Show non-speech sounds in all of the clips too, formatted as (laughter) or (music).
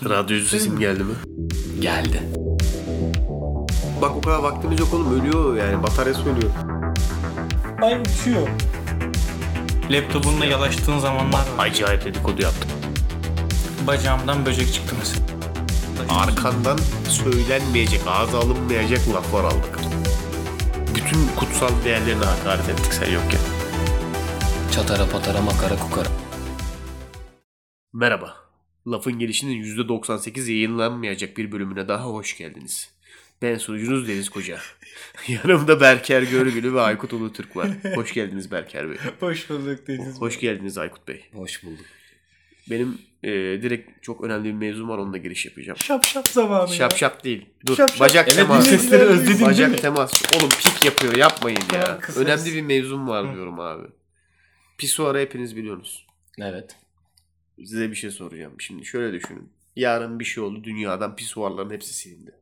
Radyocu sesim geldi mi? Geldi. Bak o kadar vaktimiz yok oğlum ölüyor yani bataryası ölüyor. Ay uçuyor. Laptopunla yalaştığın zamanlar var. Acayip dedikodu yaptım. Bacağımdan böcek çıktı mesela. Arkandan söylenmeyecek, ağza alınmayacak laflar aldık. Bütün kutsal değerlerine hakaret ettik sen yokken. Çatara patara makara kukara. Merhaba. Lafın Gelişi'nin %98 yayınlanmayacak bir bölümüne daha hoş geldiniz. Ben sunucunuz Deniz Koca. (laughs) Yanımda Berker Görgülü ve Aykut Ulutürk var. Hoş geldiniz Berker Bey. Hoş bulduk Deniz. Hoş geldiniz Aykut Bey. Hoş bulduk. Benim e, direkt çok önemli bir mevzum var onunla giriş yapacağım. Şap şap zamanı Şap ya. şap değil. Dur. Şap şap. Bacak Evet, teması. bu sesleri özledin değil Bacak mi? temas. Oğlum pik yapıyor yapmayın ya. Önemli bir mevzum var diyorum abi. Pisuarı hepiniz biliyorsunuz. Evet. Size bir şey soracağım. Şimdi şöyle düşünün. Yarın bir şey oldu. Dünyadan pisuarların hepsi silindi.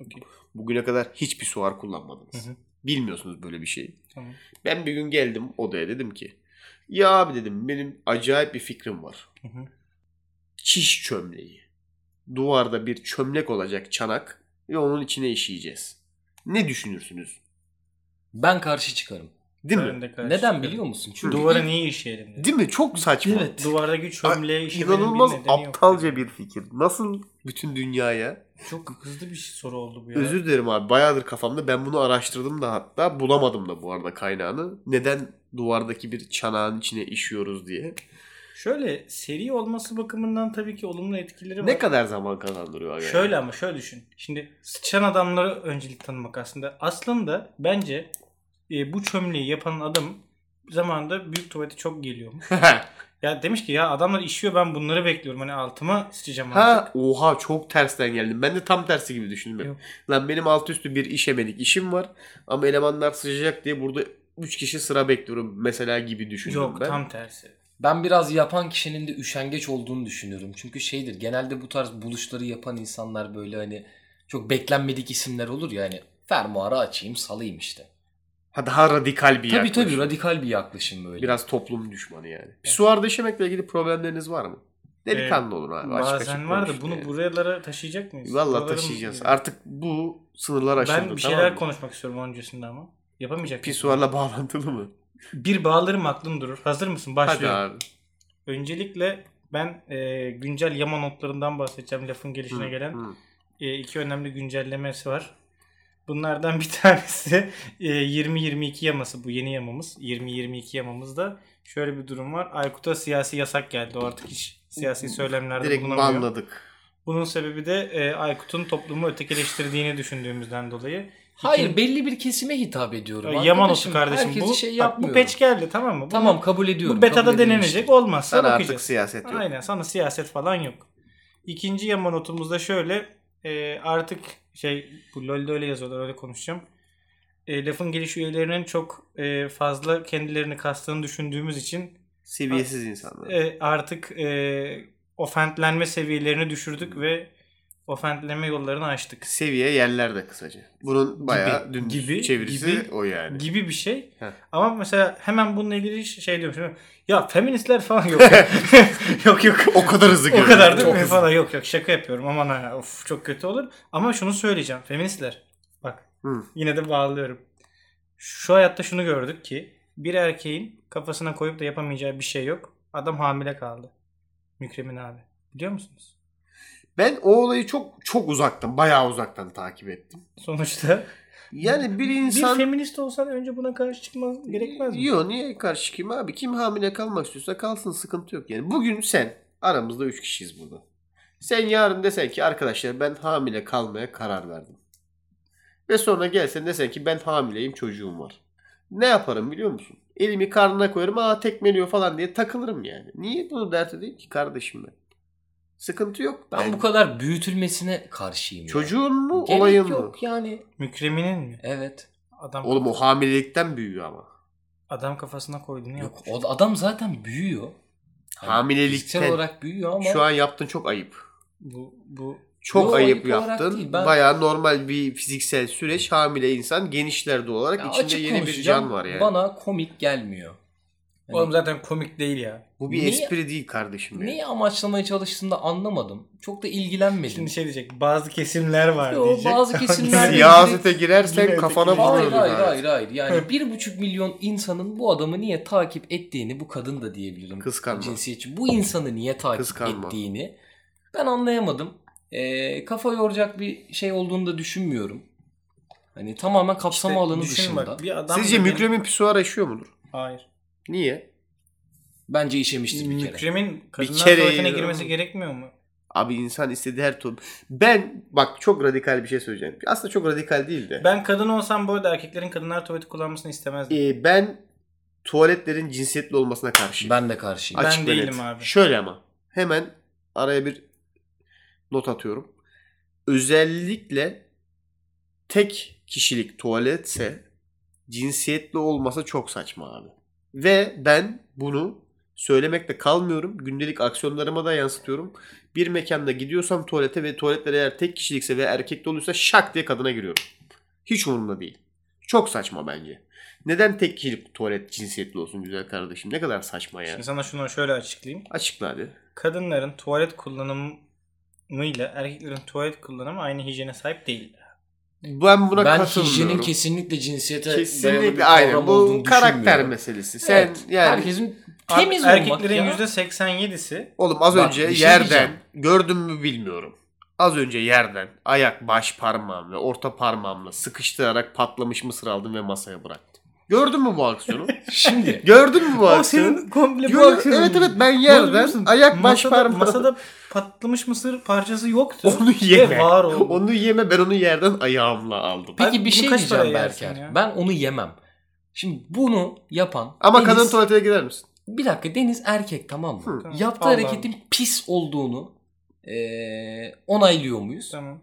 Okey. Bugüne kadar hiç pisuar kullanmadınız. Hı hı. Bilmiyorsunuz böyle bir şey. Tamam. Ben bir gün geldim odaya dedim ki ya abi dedim benim acayip bir fikrim var. Hı hı. Çiş çömleği. Duvarda bir çömlek olacak çanak ve onun içine işeyeceğiz. Ne düşünürsünüz? Ben karşı çıkarım. Değil mi? Neden biliyor musun? Çünkü Duvara niye işeyelim? dedi. Değil mi? Çok saçma. Evet. Duvardaki çömleğe Ay, işemenin İnanılmaz yok aptalca dedi. bir fikir. Nasıl bütün dünyaya? Çok hızlı bir soru oldu bu ya. Özür dilerim abi. Bayağıdır kafamda. Ben bunu araştırdım da hatta bulamadım da bu arada kaynağını. Neden duvardaki bir çanağın içine işiyoruz diye. Şöyle seri olması bakımından tabii ki olumlu etkileri var. Ne kadar zaman kazandırıyor? aga? Şöyle ama şöyle düşün. Şimdi sıçan adamları öncelik tanımak aslında. Aslında bence e, bu çömleği yapan adam zamanında büyük tuvalete çok geliyormuş. (laughs) ya demiş ki ya adamlar işiyor ben bunları bekliyorum. Hani altıma sıçacağım ha artık. oha çok tersten geldim. Ben de tam tersi gibi düşündüm. Yok. Lan benim alt üstü bir işemedik işim var. Ama elemanlar sıcak diye burada 3 kişi sıra bekliyorum mesela gibi düşündüm Yok ben. tam tersi. Ben biraz yapan kişinin de üşengeç olduğunu düşünüyorum. Çünkü şeydir genelde bu tarz buluşları yapan insanlar böyle hani çok beklenmedik isimler olur ya hani fermuarı açayım salayım işte. Ha daha radikal bir Tabii yaklaşım. tabii radikal bir yaklaşım böyle. Biraz toplum düşmanı yani. Pisuarda işemekle ilgili problemleriniz var mı? Delikanlı olun abi. açık Bazen açık var da bunu yani. buralara taşıyacak mıyız? Vallahi Buraların- taşıyacağız. Artık bu sınırlar aşıldı. Ben bir tamam şeyler mı? konuşmak istiyorum öncesinde ama. Yapamayacak? Pisuarla bağlantılı mı? Bir bağlarım aklım durur. Hazır mısın? Hadi Başlıyorum. abi. Öncelikle ben e, güncel yama notlarından bahsedeceğim. Lafın gelişine Hı, gelen hı. e, iki önemli güncellemesi var. Bunlardan bir tanesi e, 20-22 yaması bu yeni yamamız. 20-22 yamamızda şöyle bir durum var. Aykut'a siyasi yasak geldi. O artık hiç siyasi söylemlerde Direkt bulunamıyor. banladık. Bunun sebebi de e, Aykut'un toplumu ötekileştirdiğini düşündüğümüzden dolayı. Hayır İkin- belli bir kesime hitap ediyorum. Yama notu Arkadaşım, kardeşim. Bu, şey bak, bu patch geldi tamam mı? Tamam kabul ediyorum. Bu betada denenecek olmazsa Sana bakacağız. artık siyaset yok. Aynen sana siyaset falan yok. İkinci yama notumuzda şöyle e, artık şey bu LoL'de öyle yazıyorlar öyle konuşacağım. E, lafın geliş üyelerinin çok e, fazla kendilerini kastığını düşündüğümüz için Seviyesiz insanlar. e, artık e, ofentlenme seviyelerini düşürdük ve ofentleme yollarını açtık. Seviye yerlerde kısaca. Bunun bayağı dümdüz gibi, çevirisi gibi, o yani. Gibi bir şey. Heh. Ama mesela hemen bununla ilgili şey diyorum. Şimdi, ya feministler falan yok. (laughs) yok yok. O kadar hızlı O kadar değil mi hızlı. falan yok yok şaka yapıyorum aman ha of çok kötü olur. Ama şunu söyleyeceğim feministler bak Hı. yine de bağlıyorum. Şu hayatta şunu gördük ki bir erkeğin kafasına koyup da yapamayacağı bir şey yok. Adam hamile kaldı. Mükremin abi. Biliyor musunuz? Ben o olayı çok çok uzaktan, bayağı uzaktan takip ettim. Sonuçta Yani bir bir insan feminist olsan önce buna karşı çıkman gerekmez mi? Yok niye karşı çıkayım abi? Kim hamile kalmak istiyorsa kalsın sıkıntı yok yani. Bugün sen aramızda 3 kişiyiz burada. Sen yarın desen ki arkadaşlar ben hamile kalmaya karar verdim. Ve sonra gelsen desen ki ben hamileyim çocuğum var. Ne yaparım biliyor musun? Elimi karnına koyarım aa tekmeliyor falan diye takılırım yani. Niye bunu dert edeyim ki kardeşim ben? Sıkıntı yok. Ben bu kadar büyütülmesine karşıyım. Çocuğun mu Gerek olayın mı? yok yani. Mükreminin mi? Evet. Adam Oğlum o hamilelikten büyüyor ama. adam kafasına koyduğunu Yok yapmış. o adam zaten büyüyor. Hani Hamilelikten- olarak büyüyor ama Şu an yaptın çok ayıp. Bu bu Çok Yo, ayıp ayıp yaptın. değil, ben- Bayağı normal bir fiziksel süreç. Hamile insan genişler doğal olarak Ya içinde yeni bir can var yani. Bana komik gelmiyor. Hani oğlum zaten komik değil ya. Bu bir Niye- espri değil kardeşim. ya. neyi amaçlamaya çalıştığını da anlamadım. Çok da ilgilenmedim. Şimdi şey diyecek bazı kesimler var Yo, diyecek. bazı (laughs) kesimler- Siyasete girersen kafana öteki- Hayır hayır ha. hayır hayır. Yani bir buçuk milyon insanın bu adamı niye takip ettiğini bu kadın da diyebilirim. Kıskanma. Cinsiyetçi. Bu insanı niye takip Kıskanma. ettiğini ben anlayamadım. Ee, kafa yoracak bir şey olduğunu da düşünmüyorum. Hani tamamen kapsama İşte alanı dışında. bak, bir adam Sizce mükremin pisuar yaşıyor mudur? Hayır. Niye? Bence işemiştir bir kere. Mükremin kadınlar kere tuvaletine girmesi gerekmiyor mu? Abi insan istediği her tur. Ben bak çok radikal bir şey söyleyeceğim. Aslında çok radikal değil de. Ben kadın olsam bu arada erkeklerin kadınlar tuvaleti kullanmasını istemezdim. Ee, ben tuvaletlerin cinsiyetli olmasına karşıyım. Ben de karşıyım. Ben Açık ve değilim net. abi. Şöyle ama. Hemen araya bir not atıyorum. Özellikle tek kişilik tuvaletse cinsiyetli olmasa çok saçma abi. Ve ben bunu söylemekle kalmıyorum. Gündelik aksiyonlarıma da yansıtıyorum. Bir mekanda gidiyorsam tuvalete ve tuvaletler eğer tek kişilikse ve erkek doluysa şak diye kadına giriyorum. Hiç umurumda değil. Çok saçma bence. Neden tek kişilik tuvalet cinsiyetli olsun güzel kardeşim? Ne kadar saçma ya. Şimdi sana şunu şöyle açıklayayım. Açıkla hadi. Kadınların tuvalet kullanımıyla erkeklerin tuvalet kullanımı aynı hijyene sahip değil. Ben buna ben katılmıyorum. hijyenin kesinlikle cinsiyete dayalı bir Kesinlikle kavram aynen. Bu karakter meselesi. Sen Evet, yani herkesin temiz olmak Erkeklerin ya. %87'si oğlum az Bak, önce şey yerden diyeceğim. gördün mü bilmiyorum. Az önce yerden ayak baş parmağımla orta parmağımla sıkıştırarak patlamış mısır aldım ve masaya bıraktım. Gördün mü bu aksiyonu? (laughs) Şimdi Gördün mü bu o aksiyonu? senin komple bu Gördün- aksiyonun. evet evet ben yerden ayak baş masada, parmağım. masada patlamış mısır parçası yoktu. Onu Ve yeme. var oldu. Onu yeme ben onu yerden ayağımla aldım. peki bir şey diyeceğim Berker. ya? Ben onu yemem. Şimdi bunu yapan Ama Deniz- kadın tuvaletine girer misin? Bir dakika Deniz erkek tamam mı? Hı. Tamam. Yaptığı Allah hareketin pis olduğunu eee, onaylıyor muyuz? Tamam.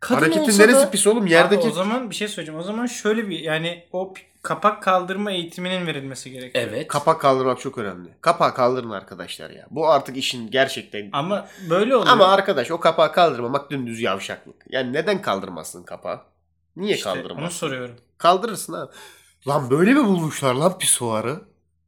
Kadın Hareketin olsa neresi da pis oğlum? Yerdeki Abi o zaman bir şey söyleyeceğim. O zaman şöyle bir yani o kapak kaldırma eğitiminin verilmesi gerekiyor. Evet. kapak kaldırmak çok önemli. Kapağı kaldırın arkadaşlar ya. Bu artık işin gerçekten Ama böyle oluyor. Ama arkadaş o kapağı kaldırmamak dümdüz yavşaklık. Yani neden kaldırmazsın kapağı? Niye İşte Onu kaldırmazsın? soruyorum. Kaldırırsın abi. Lan böyle mi bulmuşlar lan pisuarı?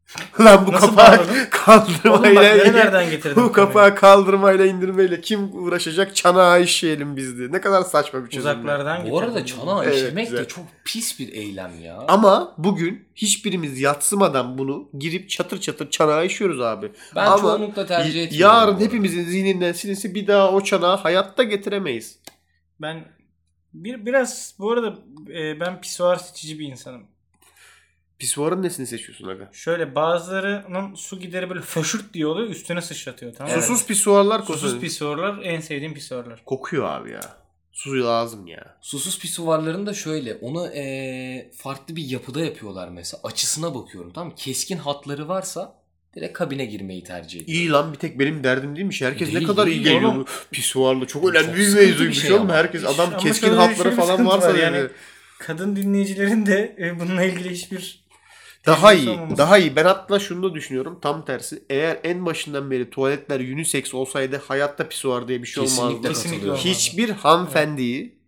(laughs) lan bu Nasıl kapağı bağladın? Oğlum bak kaldırmayla nereden getirdin? (laughs) bu kapağı kaldırmayla indirmeyle kim uğraşacak? Çanağı işleyelim biz diye. Ne kadar saçma bir çözüm. ya. Uzaklardan Bu arada getirdin. çanağı Evet, işemek güzel. de çok pis bir eylem ya. Ama bugün hiçbirimiz yatsımadan bunu girip çatır çatır çanağı işiyoruz abi. ben Ama çoğunlukla tercih etmiyorum. bu Yarın arada. hepimizin zihninden silinse bir daha o çanağı hayatta getiremeyiz. Ben bir biraz bu arada e, ben pisuar seçici bir insanım. Pisuarın nesini seçiyorsun aga? Şöyle bazılarının su gideri böyle foşurt diye oluyor üstüne sıçratıyor tamam mı? Susuz pisuarlar Susuz kokuyor. pisuarlar en sevdiğim pisuarlar. Kokuyor abi ya. Su lazım ya. Susuz pisuvarların da şöyle onu eee, farklı bir yapıda yapıyorlar mesela. Açısına bakıyorum tamam mı? Keskin hatları varsa direkt kabine girmeyi tercih ediyorum. İyi lan bir tek benim derdim değilmiş. Herkes ne Değil, kadar değil iyi geliyor oğlum. pisuarlı. Çok önemli Çok bir mevzuymuş şey oğlum. ama. Herkes adam keskin hatları bir falan varsa var dedi. yani. Kadın dinleyicilerin de e, bununla ilgili hiçbir Daha iyi. olmaması. Daha iyi. Ben hatta şunu da düşünüyorum. Tam tersi. Eğer en başından beri tuvaletler unisex olsaydı hayatta pisuar diye bir şey Kesinlikle olmazdı. Kesinlikle. Hiçbir hanımefendiyi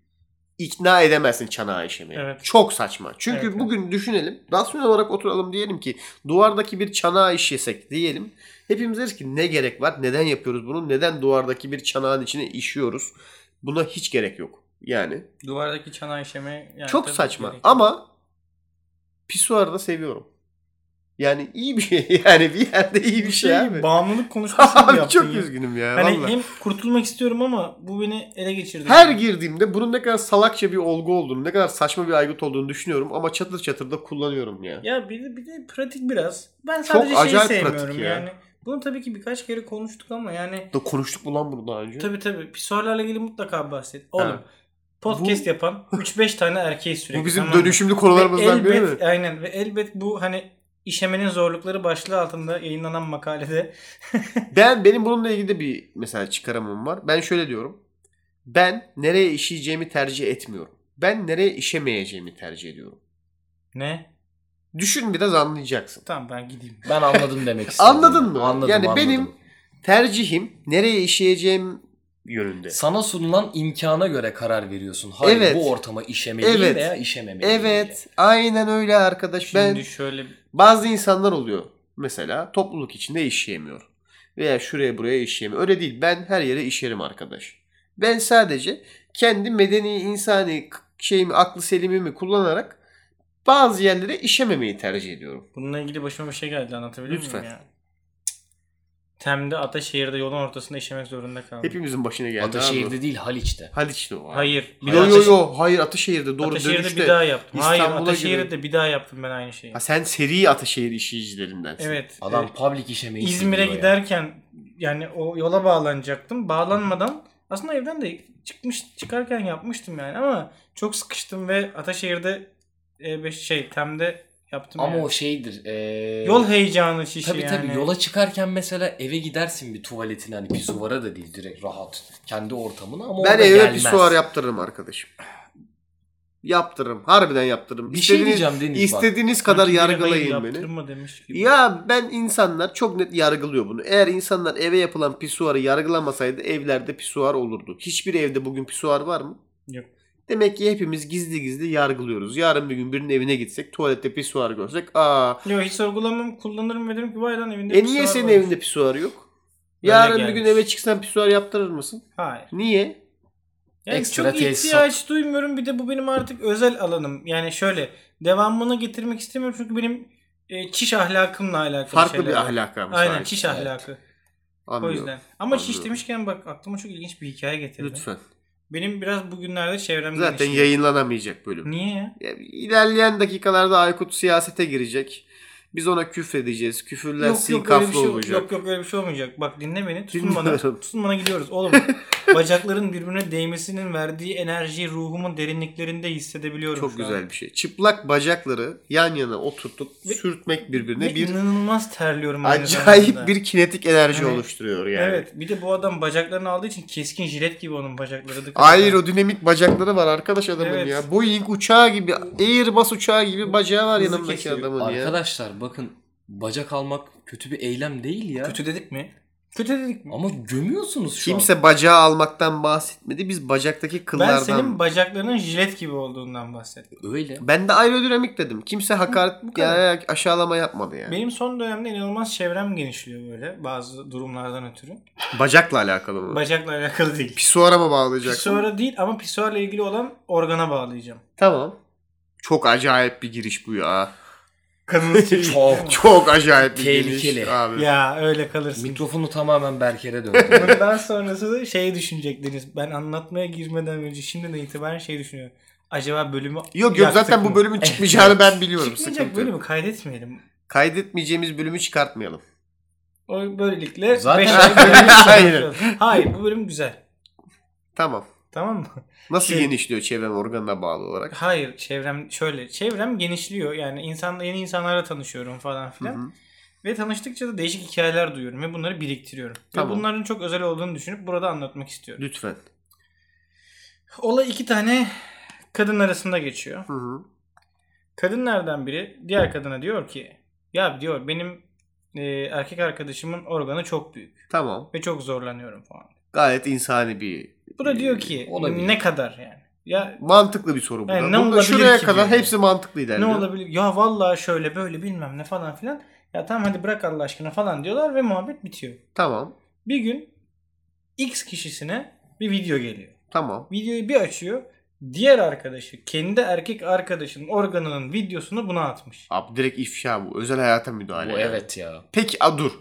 ikna edemezsin çanağı işemeye. Evet. Çok saçma. Çünkü Evet, evet. bugün düşünelim. Rasyonel olarak oturalım diyelim ki duvardaki bir çanağı işesek diyelim. Hepimiz deriz ki ne gerek var? Neden yapıyoruz bunu? Neden duvardaki bir çanağın içine işiyoruz? Buna hiç gerek yok. Yani duvardaki çanağı işeme yani çok saçma. Ama pisuarı da seviyorum. Yani iyi bir şey. (laughs) Yani bir yerde iyi bir Bu şey, abi. Bağımlılık konuşması gibi (laughs) abi yaptın çok ya. üzgünüm ya. Hani vallahi. hem kurtulmak istiyorum ama bu beni ele geçirdi. Her girdiğimde bunun ne kadar salakça bir olgu olduğunu, ne kadar saçma bir aygıt olduğunu düşünüyorum ama çatır çatır da kullanıyorum ya. Ya bir de, bir de pratik biraz. Ben Çok sadece şeyi acayip sevmiyorum ya. yani. Bunu tabii ki birkaç kere konuştuk ama yani Da konuştuk mu lan bunu daha önce? tabii tabii pisuarlarla ilgili mutlaka bahset. Oğlum Ha. Podcast yapan 3-5 tane erkeği sürekli. Bu bizim tamam dönüşümlü konularımızdan biri mi? elbet, aynen ve elbet bu hani işemenin zorlukları başlığı altında yayınlanan makalede (laughs) Ben benim bununla ilgili de bir mesela çıkarımım var. Ben şöyle diyorum. Ben nereye işeyeceğimi tercih etmiyorum. Ben nereye işemeyeceğimi tercih ediyorum. ne? Düşün biraz anlayacaksın. Tamam ben gideyim. Ben anladım demek (laughs) istedim. Anladın mı? Anladım, yani anladım. benim tercihim nereye işeyeceğim yönünde. Sana sunulan imkana göre karar veriyorsun. Hayır Evet. bu ortama işemeliyim Evet. veya işememeliyim Evet, aynen öyle arkadaş. Şimdi ben şöyle bazı insanlar oluyor. Mesela topluluk içinde işleyemiyor. Veya şuraya buraya işleyemiyor. Öyle değil. Ben her yere işerim arkadaş. Ben sadece kendi medeni insani şeyimi, aklı selimimi kullanarak bazı yerlere işememeyi tercih ediyorum. bununla ilgili başıma bir şey geldi anlatabilir Lütfen. miyim ya? Tem'de Ataşehir'de yolun ortasında işemek zorunda kaldım. Hepimizin başına geldi. abi. Ataşehir'de değil Haliç'te. Haliç'te o. abi. Hayır. Bir Yo yo yo. Hayır Ataşehir'de doğru Ataşehir'de dönüşte. bir daha yaptım. Hayır Ataşehir'de gidiyorum. bir daha yaptım ben aynı şeyi. Ha, sen seri Ataşehir işleyicilerindensin. Evet. Adam e, public işemeyi İzmir'e giderken yani o yola bağlanacaktım. Bağlanmadan aslında evden de çıkmış çıkarken yapmıştım yani ama çok sıkıştım ve Ataşehir'de e, şey Tem'de yaptım Ama yani. o şeydir. ee, Yol heyecanı şişi Tabii yani. tabii yola çıkarken mesela eve gidersin bir tuvaletine hani pisuvara da değil direkt rahat. Kendi ortamına ama Ben orada eve gelmez. pisuar yaptırırım arkadaşım. Yaptırırım. Harbiden yaptırırım. Bir şey İstediğiniz- diyeceğim Deniz bak. İstediğiniz kadar Sanki biri hayır yargılayın beni. yaptırma demiş gibi. Ya ben insanlar çok net yargılıyor bunu. Eğer insanlar eve yapılan pisuarı yargılamasaydı evlerde pisuar olurdu. Hiçbir evde bugün pisuar var mı? Yok. Demek ki hepimiz gizli gizli yargılıyoruz. Yarın bir gün birinin evine gitsek tuvalette pisuar görsek aa Yok hiç sorgulamam kullanırım ve dedim ki vay lan evinde e bir niye sıra senin varmış." evinde pisuar yok? Yarın bir gün eve çıksan pisuar yaptırır mısın? Hayır. Niye? Yani Ekstra çok tesisat. ihtiyaç duymuyorum. Bir de bu benim artık özel alanım. Yani şöyle devamını getirmek istemiyorum çünkü benim e, çiş ahlakımla alakalı Farklı şeyler bir var. ahlaka mı Aynen sahip? çiş Evet. ahlakı. O Anlıyorum. yüzden. Ama çiş Anlıyorum. demişken bak aklıma çok ilginç bir hikaye getirdi. Lütfen. Benim biraz bugünlerde çevrem Zaten genişliyor. yayınlanamayacak bölüm. Niye ya? İlerleyen dakikalarda Aykut siyasete girecek. Biz ona küfredeceğiz. Küfürler Yok yok öyle bir şey olacak. yok yok öyle bir şey olmayacak. Bak dinle beni. Tutun bana. Dinliyorum. Tutun bana gidiyoruz. Oğlum (laughs) bacakların birbirine değmesinin verdiği enerjiyi ruhumun derinliklerinde hissedebiliyorum Çok şu an. güzel bir şey. Çıplak bacakları yan yana oturtup Ve- sürtmek birbirine Ve bir inanılmaz terliyorum aynı acayip zamanda. bir kinetik enerji Hani- oluşturuyor yani. Evet. Bir de bu adam bacaklarını aldığı için keskin jilet gibi onun bacakları. Aerodinamik bacakları var arkadaş adamın Evet. ya. Boeing uçağı gibi, Airbus uçağı gibi bacağı var Hızlı yanımdaki kesiyor. adamın ya. Arkadaşlar bakın bacak almak kötü bir eylem değil ya. Kötü dedik mi? Kötü dedik mi? Ama gömüyorsunuz şu Kimse bacağı almaktan bahsetmedi. Biz bacaktaki Ben kıllardan... senin bacaklarının jilet gibi olduğundan bahsettim. an. Öyle. Ben de aerodinamik dedim. Kimse hakaret bu yani aşağılama yapmadı yani. Benim son dönemde inanılmaz çevrem genişliyor böyle bazı durumlardan ötürü. Bacakla alakalı mı? Bacakla alakalı değil. Pisuara mı bağlayacaksın? Pisuara değil ama pisuarla ilgili olan organa bağlayacağım. Tamam. Çok acayip bir giriş bu ya. Kanını (laughs) Çok. Çok acayip bir Tehlikeli. giriş abi. ya öyle kalırsın. Mikrofonu tamamen Berker'e döndü. Bundan sonrası da şey düşünecektiniz. Ben anlatmaya girmeden önce şimdiden itibaren şey düşünüyorum. Acaba bölümü Yok yok yaktık zaten mı? bu bölümün çıkmayacağını ben biliyorum. Çıkmayacak Sıkıntı bölümü kaydetmeyelim. Kaydetmeyeceğimiz bölümü çıkartmayalım. O böylelikle Zaten- beş ay bölümü (laughs) çıkartıyoruz. Hayır bu bölüm güzel. Tamam. Tamam mı? Nasıl Şey- genişliyor çevrem organına bağlı olarak? Hayır çevrem şöyle. Çevrem genişliyor. Yani insan, yeni insanlarla tanışıyorum falan filan. hı. Ve tanıştıkça da değişik hikayeler duyuyorum ve bunları biriktiriyorum. Tamam. Ve bunların çok özel olduğunu düşünüp burada anlatmak istiyorum. Lütfen. Olay iki tane kadın arasında geçiyor. Hı hı. Kadınlardan biri diğer kadına diyor ki ya diyor benim e, erkek arkadaşımın organı çok büyük Tamam. ve çok zorlanıyorum falan. Gayet insani bir Bu da diyor ki Olabilir. ne kadar yani? Ya mantıklı bir soru bu. Yani da. ne olabilir şuraya ki kadar diyor. hepsi mantıklı ne ilerliyor. olabilir? Ya vallahi şöyle böyle bilmem ne falan filan. Ya tamam hadi bırak Allah aşkına falan diyorlar ve muhabbet bitiyor. Tamam. Bir gün X kişisine bir video geliyor. Tamam. Videoyu bir açıyor. Diğer arkadaşı kendi erkek arkadaşının organının videosunu buna atmış. Abi direkt ifşa bu. Özel hayata müdahale. Bu yani. evet ya. Peki a dur.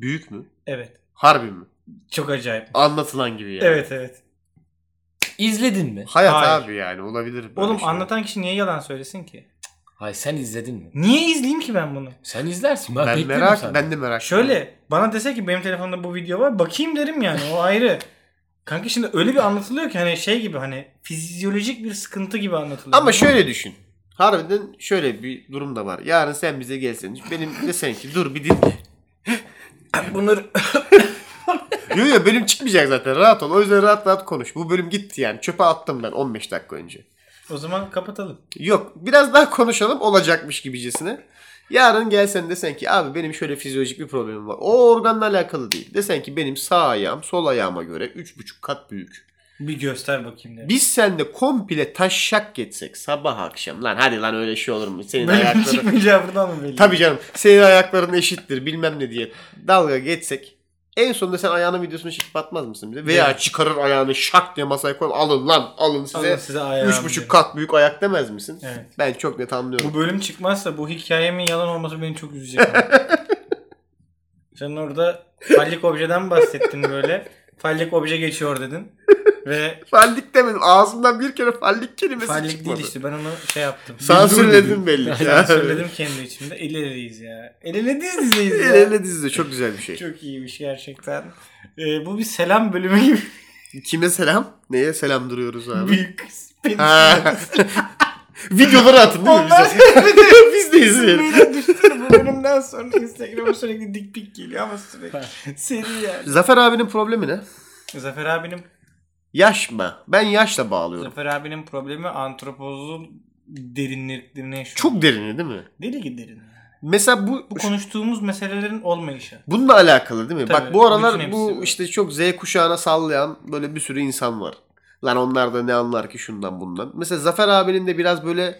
Büyük mü? Evet. Harbi mi? Çok acayip. Anlatılan gibi yani. Evet evet. İzledin mi? Hayat Hayır. abi yani olabilir. böyle Oğlum şey. anlatan kişi niye yalan söylesin ki? Hayır sen izledin mi? Niye izleyeyim ki ben bunu? Sen izlersin. Ben, Ben bekliyorum merak, senden. ben de merak. Şöyle bana dese ki benim telefonumda bu video var bakayım derim yani o ayrı. Kanka şimdi öyle bir anlatılıyor ki hani şey gibi hani fizyolojik bir sıkıntı gibi anlatılıyor. Ama şöyle düşün. harbiden şöyle bir durum da var. Yarın sen bize gelsen benim desen ki dur bir dinle. Bunları (laughs) Yok ya benim çıkmayacak zaten rahat ol. O yüzden rahat rahat konuş. Bu bölüm gitti yani. Çöpe attım ben 15 dakika önce. o zaman kapatalım. Yok biraz daha konuşalım olacakmış gibicesine. Yarın gelsen desen ki abi benim şöyle fizyolojik bir problemim var. O organla alakalı değil. Desen ki benim sağ ayağım sol ayağıma göre 3,5 kat büyük. Bir göster bakayım de. Biz seninle komple taşşak geçsek sabah akşam. Lan hadi lan öyle şey olur mu? Senin Benim ayakların... çıkmayacağı buradan mı belli? Tabii canım. Senin ayakların eşittir bilmem ne diye dalga geçsek. En sonunda sen ayağının videosunu çekip atmaz mısın bize? Veya Evet. çıkarır ayağını şak diye masaya koy. Alın lan alın size. Alın size ayağım Üç buçuk diye. kat büyük ayak demez misin? Evet. Ben çok net anlıyorum. Bu bölüm çıkmazsa bu hikayemin yalan olması beni çok üzecek. (laughs) Sen orada fallik objeden bahsettin böyle. Fallik obje geçiyor dedin. Ve Fallik demedim. Ağzımdan bir kere fallik kelimesi fallik çıkmadı. değil işte ben onu şey yaptım. Sansürledim belli ki. (laughs) Ben söyledim kendi içimde. El eleyiz ya. El ele diz dizeyiz ya. El ele dizide çok güzel bir şey. Çok iyiymiş gerçekten. Ee, bu bir selam bölümü gibi. (laughs) Kime selam? Neye selam duruyoruz abi? Büyük. (laughs) Videoları atın değil mi bize? Biz de izleyelim. Bu bölümden sonra Instagram'a sürekli dik pik geliyor ama sürekli. Seri yani. Zafer abinin problemi ne? Zafer abinin Yaş mı? Ben yaşla bağlıyorum. Zafer abinin problemi antropozun derinliklerine yaşıyor. Çok derini değil mi? Deli gibi derin. Mesela bu Bu konuştuğumuz meselelerin olmayışı. bununla alakalı değil mi? Tabii, Bak bu aralar bu var. işte çok Z kuşağına sallayan böyle bir sürü insan var. Lan onlar da ne anlar ki şundan bundan. Mesela Zafer abinin de biraz böyle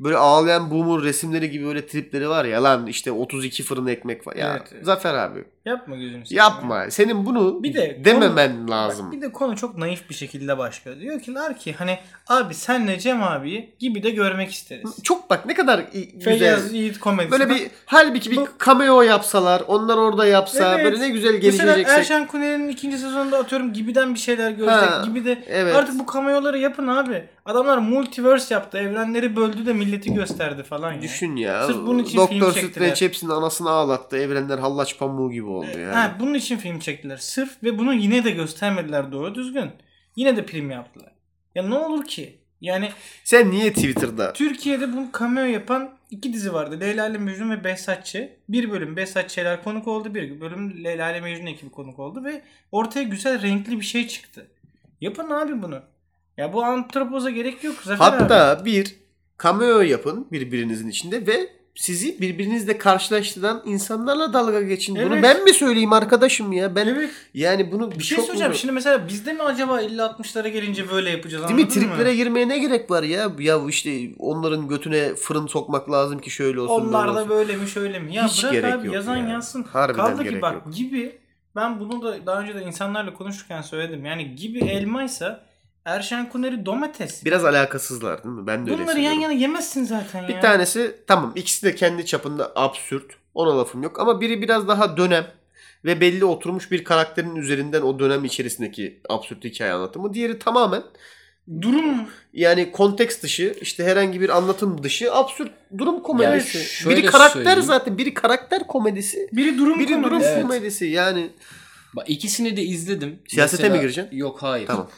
böyle ağlayan boomer resimleri gibi böyle tripleri var ya lan işte 32 fırın ekmek var. Ya Evet, evet. Zafer abi Yapma gözünü seveyim. yapma. Senin bunu Bir de dememen Bak, lazım. bir de konu çok naif bir şekilde başlıyor. Diyor ki ki hani abi senle Cem abiyi gibi de görmek isteriz. Çok bak ne kadar i- güzel. Feyyaz Yiğit komedisi. Böyle Bak, bir halbuki bir Bu- cameo yapsalar, onlar orada yapsa Evet. böyle ne güzel Mesela gelişeceksek. Erşen Kuner'in ikinci sezonunda atıyorum gibiden bir şeyler görsek Ha, gibi de evet. artık bu cameoları yapın abi. Adamlar multiverse yaptı. Evrenleri böldü de milleti gösterdi falan ya. Düşün ya. Sırf bunun için Doktor film çektiler. Strange hepsinin anasını ağlattı. Evrenler hallaç pamuğu gibi oldu yani. Ha, bunun için film çektiler. Sırf ve bunu yine de göstermediler doğru düzgün. Yine de prim yaptılar. Ya ne olur ki? Yani Sen niye Twitter'da Türkiye'de bu cameo yapan iki dizi vardı. Leyla ile Mecnun ve Behzatçı. Bir bölüm Behzatçılar konuk oldu. Bir bölüm Leyla ile Mecnun ekibi konuk oldu. Ve ortaya güzel renkli bir şey çıktı. Yapın abi bunu. Ya bu antropoza gerek yok. Zafer abi. hatta bir cameo yapın birbirinizin içinde ve sizi birbirinizle karşılaştıran insanlarla dalga geçin. Bunu Evet. ben mi söyleyeyim arkadaşım ya? Ben Evet. yani bunu Bir şey mu- Şimdi mesela bizde mi acaba 50-60'lara gelince böyle yapacağız Değil mi? anladın mı? Triplere girmeye ne gerek var ya? Ya işte onların götüne fırın sokmak lazım ki şöyle olsun. Onlar böyle da olsun. böyle mi şöyle mi? Ya Hiç bırak gerek abi yok yazan ya. yazsın. Harbiden Kaldı ki bak yok. gibi ben bunu da daha önce de insanlarla konuşurken söyledim. Yani gibi elmaysa Erşen Kuner'i domates. Biraz alakasızlar değil mi? Ben de öyle Bunları yan hissediyorum. yana yemezsin zaten ya. Bir tanesi tamam ikisi de kendi çapında absürt. Ona lafım yok ama biri biraz daha dönem ve belli oturmuş bir karakterin üzerinden o dönem içerisindeki absürt hikaye anlatımı. Diğeri tamamen durum yani konteks dışı işte herhangi bir anlatım dışı absürt durum komedisi. Yani biri karakter söyleyeyim. zaten biri karakter komedisi. biri durum Biri durum komedisi. Evet. komedisi yani. Bak ikisini de izledim. Siyasete mi gireceksin? Yok hayır. Tamam.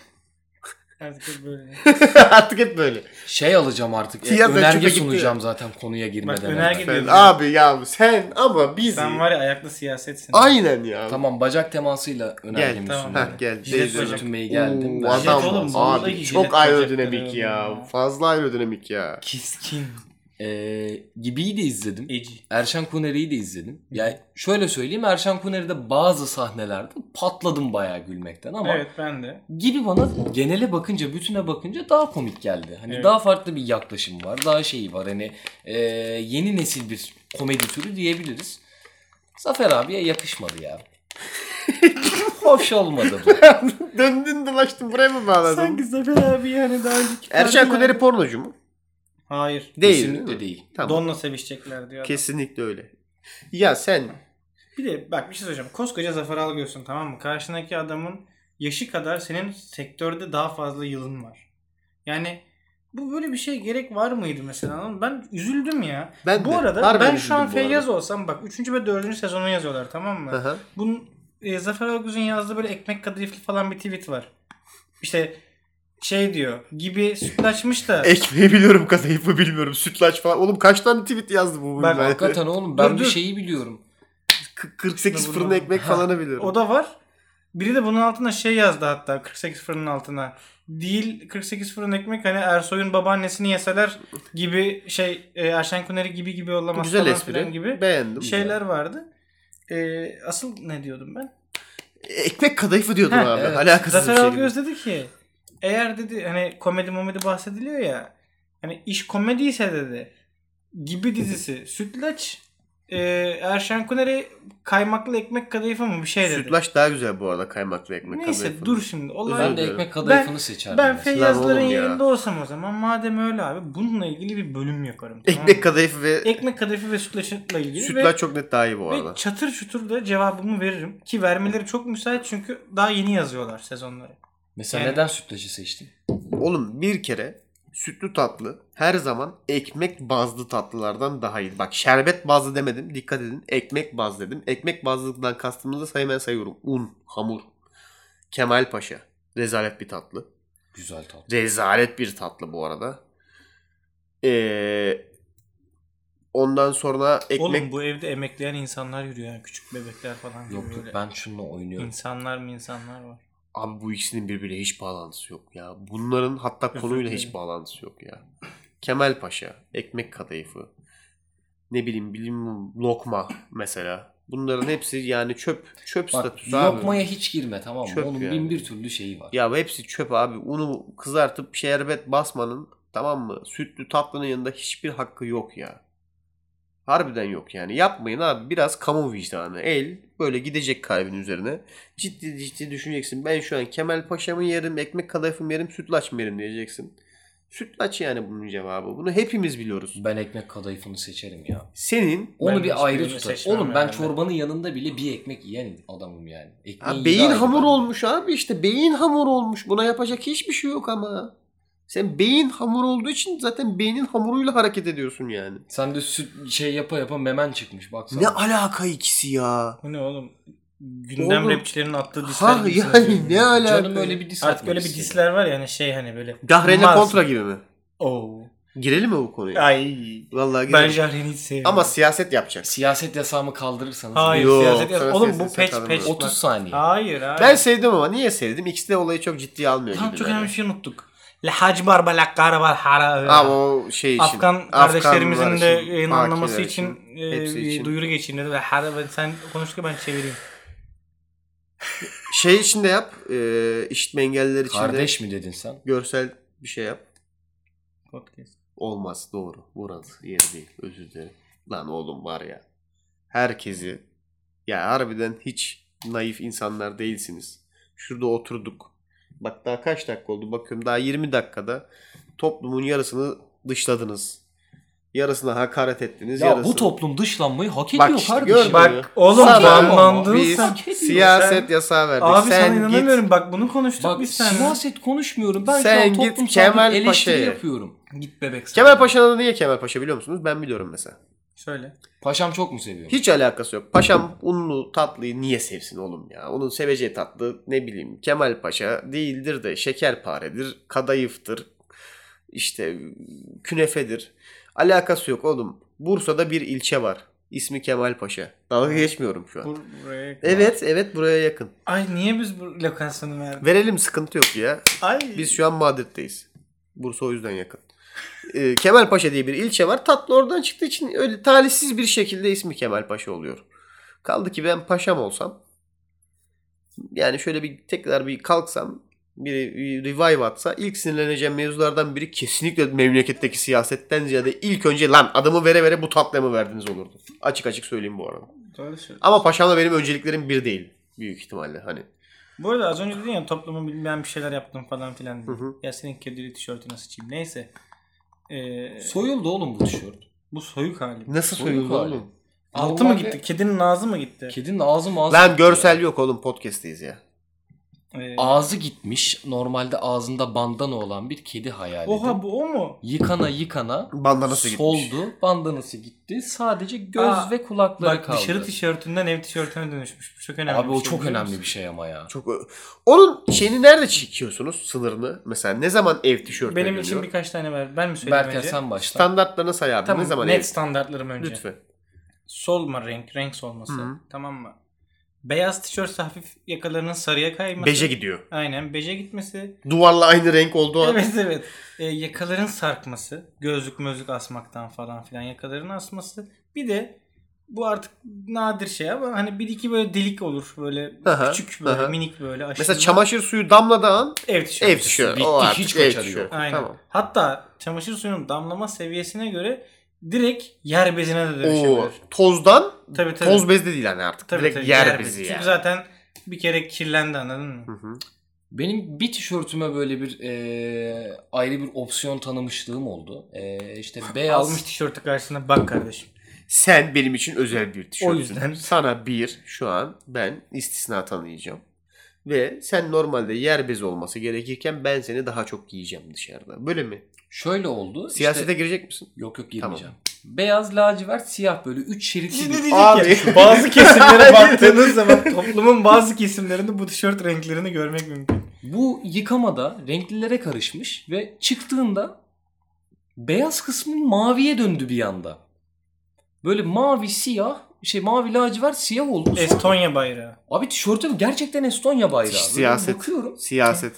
Artık böyle. (laughs) Artık hep böyle. Şey alacağım artık. e, Siyasete çöpe önerge gitti sunacağım zaten konuya girmeden. Bak, önerge önce. diyor. Sen, abi ya sen ama biz Sen var ya ayaklı siyasetsin. aynen ya. Tamam bacak temasıyla önergemi Gel. tamam. Heh, gel. Jilet. Sırtınmayı geldim. Oo, Ben- adam Jilet oğlum, abi çok aerodinamik ya. ya. Fazla aerodinamik ya. Kiskin. Ee, Gibi'yi de izledim. Eci. Erşen Kuneri'yi de izledim. Yani şöyle söyleyeyim Erşen Kuneri'de bazı sahnelerde patladım bayağı gülmekten ama Evet ben de. Gibi bana genele bakınca, bütüne bakınca daha komik geldi. Hani Evet. daha farklı bir yaklaşım var, daha şeyi var. Hani e, yeni nesil bir komedi türü diyebiliriz. Zafer abiye yakışmadı ya. (laughs) Hoş olmadı bu. Döndün dolaştın buraya mı bağladın? Sanki Zafer abi yani daha önceki Erşen Kuneri pornocu mu? Hayır. Değil. Kesinlikle değil. değil. Tamam. Donla sevişecekler diyor. adam. Kesinlikle öyle. Ya sen Bir de bak bir şey söyleyeceğim. Koskoca Zafer Algörsün tamam mı? Karşındaki adamın yaşı kadar senin sektörde daha fazla yılın var. Yani bu böyle bir şey gerek var mıydı mesela? Ben üzüldüm ya. Ben bu de. arada ben şu an Feyyaz olsam bak 3. ve 4. sezonu yazıyorlar tamam mı? Aha. Bunun e, Zafer Algöz'ün yazdığı böyle ekmek kadayıflı falan bir tweet var. İşte şey diyor gibi sütlaçmış da. Ekmeği biliyorum kadayıfı bilmiyorum. Sütlaç falan. Oğlum kaç tane tweet yazdı bu? Bak, bugün? Hakikaten oğlum ben Dur, bir dur. şeyi biliyorum. K- 48 Bunu- fırın ekmek falanı biliyorum. O da var. Biri de bunun altına şey yazdı hatta 48 fırının altına. Değil 48 fırın ekmek hani Ersoy'un babaannesini yeseler gibi şey e, Erşen Kuneri gibi gibi olamaz Güzel falan espri. gibi Beğendim. şeyler vardı. E, asıl ne diyordum ben? Ekmek kadayıfı diyordum Heh, abi. evet. Alakasız Zafer bir şey. Algöz dedi ki eğer dedi hani komedi momedi bahsediliyor ya hani iş komedi ise dedi gibi dizisi Sütlaç e, Erşen Kuneri kaymaklı ekmek kadayıfı mı bir şey dedi. Sütlaç daha güzel bu arada kaymaklı ekmek Neyse kadayıfı. dur şimdi. Olay Ben de ekmek kadayıfını seçerdim. Ben. Feyyazların ya. yerinde olsam o zaman madem öyle abi bununla ilgili bir bölüm yaparım. tamam Ekmek kadayıfı ve Ekmek kadayıfı ve sütlaçla ilgili sütlaç ve, çok net daha iyi bu ve arada. çatır çutur da cevabımı veririm. Ki vermeleri çok müsait çünkü daha yeni yazıyorlar sezonları. Mesela Yani- neden sütlacı seçtin? Oğlum bir kere sütlü tatlı her zaman ekmek bazlı tatlılardan daha iyi. Bak şerbet bazlı demedim. Dikkat edin. Ekmek bazlı dedim. Ekmek bazlıdan kastımızda sayı sayıyorum. Un, hamur. Kemal Paşa. Rezalet bir tatlı. Güzel tat. Rezalet bir tatlı bu arada. Ee, ondan sonra ekmek... Oğlum bu evde emekleyen insanlar yürüyor yani küçük bebekler falan. Yok yok ben şununla oynuyorum. İnsanlar mı insanlar var. Abi bu ikisinin birbiriyle hiç bağlantısı yok ya. Bunların hatta konuyla hiç bağlantısı yok ya. Kemal Paşa, ekmek kadayıfı, ne bileyim bilim lokma mesela. Bunların hepsi yani çöp çöp Bak statüsü abi. lokmaya hiç girme tamam mı? Çöp Onun yani. bin bir türlü şeyi var. Ya hepsi çöp abi. Unu kızartıp şerbet basmanın tamam mı? Sütlü tatlının yanında hiçbir hakkı yok ya. Harbiden yok yani. Yapmayın abi. Biraz kamu vicdanı. El böyle gidecek kalbin üzerine. Ciddi ciddi düşüneceksin. Ben şu an Kemal Paşa mı yerim, ekmek kadayıfı mı yerim, sütlaç mı yerim diyeceksin. Sütlaç yani bunun cevabı. Bunu hepimiz biliyoruz. Ben ekmek kadayıfını seçerim ya. Senin Onu Ben bir ayrı tutar. Oğlum ben herhalde. çorbanın yanında bile bir ekmek yiyen adamım yani. Ekmeği Ha, beyin hamur olmuş abi işte. Beyin hamur olmuş. Buna yapacak hiçbir şey yok ama. Sen beyin hamur olduğu için zaten beynin hamuruyla hareket ediyorsun yani. Sen de süt şey yapa yapa memen çıkmış baksana. Ne alaka ikisi ya? Bu ne oğlum? Gündem Oğlum. rapçilerin attığı disler Ha yani ne alaka? Canım öyle bir dis Artık öyle bir disler var yani şey hani böyle. Gahrene kontra gibi mi? Oo. Girelim mi bu konuya? Ay. Vallahi Ben girelim. Jahre'ni hiç sevmiyorum. Ama siyaset yapacak. Siyaset yasağımı kaldırırsanız. Hayır Yok, siyaset yaz- Oğlum bu peç peç. yok. 30 bak. saniye. Hayır hayır. Ben sevdim ama niye sevdim? İkisi de olayı çok ciddiye almıyor Tam gibi. çok önemli bir şey unuttuk. Lahaj barbalak karabar hara. Abi o şey için. Afgan kardeşlerimizin de için, yayınlanması Pakiler için, e, hepsi bir için. duyuru geçeyim dedi. Ve hara ben sen konuştuk ben çevireyim. Şey için de yap. E, işitme engelliler için Kardeş de mi dedin sen? görsel bir şey yap. Podcast. Olmaz doğru. Burası yeri değil. Özür dilerim. Lan oğlum var ya. Herkesi ya harbiden hiç naif insanlar değilsiniz. Şurada oturduk. Bak daha kaç dakika oldu bakıyorum. Daha 20 dakikada toplumun yarısını dışladınız. Yarısına hakaret ettiniz. Ya yarısını... bu toplum dışlanmayı hak Bak ediyor işte kardeşim. gördün Bak oğlum Sana banlandın biz sen. Siyaset Sen- yasağı verdik. Abi sen sana git inanamıyorum. Bak bunu konuştuk Bak biz seninle. siyaset konuşmuyorum. Ben Sen şu an git toplumsal eleştiri Paşa'ya. yapıyorum. Git bebek sen. Kemal Paşa'nın adı niye Kemal Paşa biliyor musunuz? Ben biliyorum mesela. Söyle. Paşam çok mu seviyorum? Hiç alakası yok. Paşam unlu tatlıyı niye sevsin oğlum ya? Onun seveceği tatlı ne bileyim Kemal Paşa değildir de şekerparedir, kadayıftır, işte künefedir. Alakası yok oğlum. Bursa'da bir ilçe var. İsmi Kemal Paşa. Dalga geçmiyorum şu an. Bur- buraya. Evet evet buraya yakın. Ay niye biz bu lokasyonu verdik? Verelim sıkıntı yok ya. Ay. Biz şu an Madrid'deyiz. Bursa o yüzden yakın. Ee, Kemalpaşa diye bir ilçe var. Tatlı oradan çıktığı için öyle talihsiz bir şekilde ismi Kemalpaşa oluyor. Kaldı ki ben paşam olsam yani şöyle bir tekrar bir kalksam bir, revive atsa ilk sinirleneceğim mevzulardan biri kesinlikle memleketteki siyasetten ziyade ilk önce lan adımı vere vere bu tatlıya mı verdiniz olurdu. Açık açık söyleyeyim bu arada. Doğru. Ama paşamla benim önceliklerim bir değil. Büyük ihtimalle hani. Bu arada az önce dedin ya toplumu bilmeyen bir şeyler yaptım falan filan. Hı hı. Ya senin kedili tişörtüne sıçayım. Neyse. Ee, Soyuldu oğlum bu tişört. bu soyuk hali. Nasıl Soyuk soyuldu hali. oğlum? Altı mı gitti? Kedinin ağzı mı gitti? Kedinin ağzı mağazı. Lan görsel yok oğlum podcast'teyiz ya. Ee, Ağzı gitmiş. Normalde ağzında bandana olan bir kedi hayal edin. Oha bu o mu? Yıkana yıkana Bandanası gitmiş. soldu. Bandanası gitti. Sadece göz Aa, ve kulakları Bak kaldı. dışarı tişörtünden ev tişörtüne dönüşmüş. Bu çok önemli. Abi bir o şey, çok biliyor önemli musun? bir şey ama ya. Çok onun şeyini nerede çekiyorsunuz sınırını? Mesela ne zaman ev tişörtüne Benim dönüyor? için birkaç tane var. Ben mi söyleyeyim Berker önce? sen başla. Standartlarını say abi. Tamam ne zaman net ev? standartlarım önce. Lütfen. Solma renk, renk solması. Tamam mı? Beyaz tişört hafif yakalarının sarıya kayması. Beje gidiyor. Aynen beje gitmesi. Duvarla aynı renk olduğu an. Evet evet. Ee, yakaların sarkması. Gözlük mözlük asmaktan falan filan yakaların asması. Bir de bu artık nadir şey ama hani bir iki böyle delik olur. Böyle Aha, küçük böyle aha. minik böyle aşırı. Mesela çamaşır suyu damladığı an ev tişörtü. ev tişörtü. Bitti, O artık hiç ev tişörtü. Aynen. Tamam. Hatta çamaşır suyunun damlama seviyesine göre direkt yer bezine de O dönüşebilir. tozdan Tabii tabii. toz bez de değil hani artık. Tabii, Direkt tabii, yer, bezi. bezi Çünkü yani. zaten bir kere kirlendi anladın mı? Hı hı. Benim bir tişörtüme böyle bir e, ayrı bir opsiyon tanımışlığım oldu. E, işte beyaz Almış tişörtü karşısına bak kardeşim. Sen benim için özel bir tişörtün. O yüzden. Sana bir şu an ben istisna tanıyacağım. Ve sen normalde yer bezi olması gerekirken ben seni daha çok giyeceğim dışarıda. Böyle mi? Şöyle oldu. Siyasete işte, girecek misin? yok yok girmeyeceğim. Beyaz, lacivert, siyah böyle üç şeritli bir Abi. (laughs) bazı kesimlere (laughs) baktığınız zaman toplumun bazı kesimlerinde bu tişört renklerini görmek mümkün. Bu yıkamada renklilere karışmış ve çıktığında beyaz kısmı maviye döndü bir anda. Böyle mavi, siyah, şey mavi lacivert siyah oldu. Estonya bayrağı. Abi tişörtüm gerçekten Estonya bayrağı. Böyle Siyaset. Bakıyorum. Siyaset.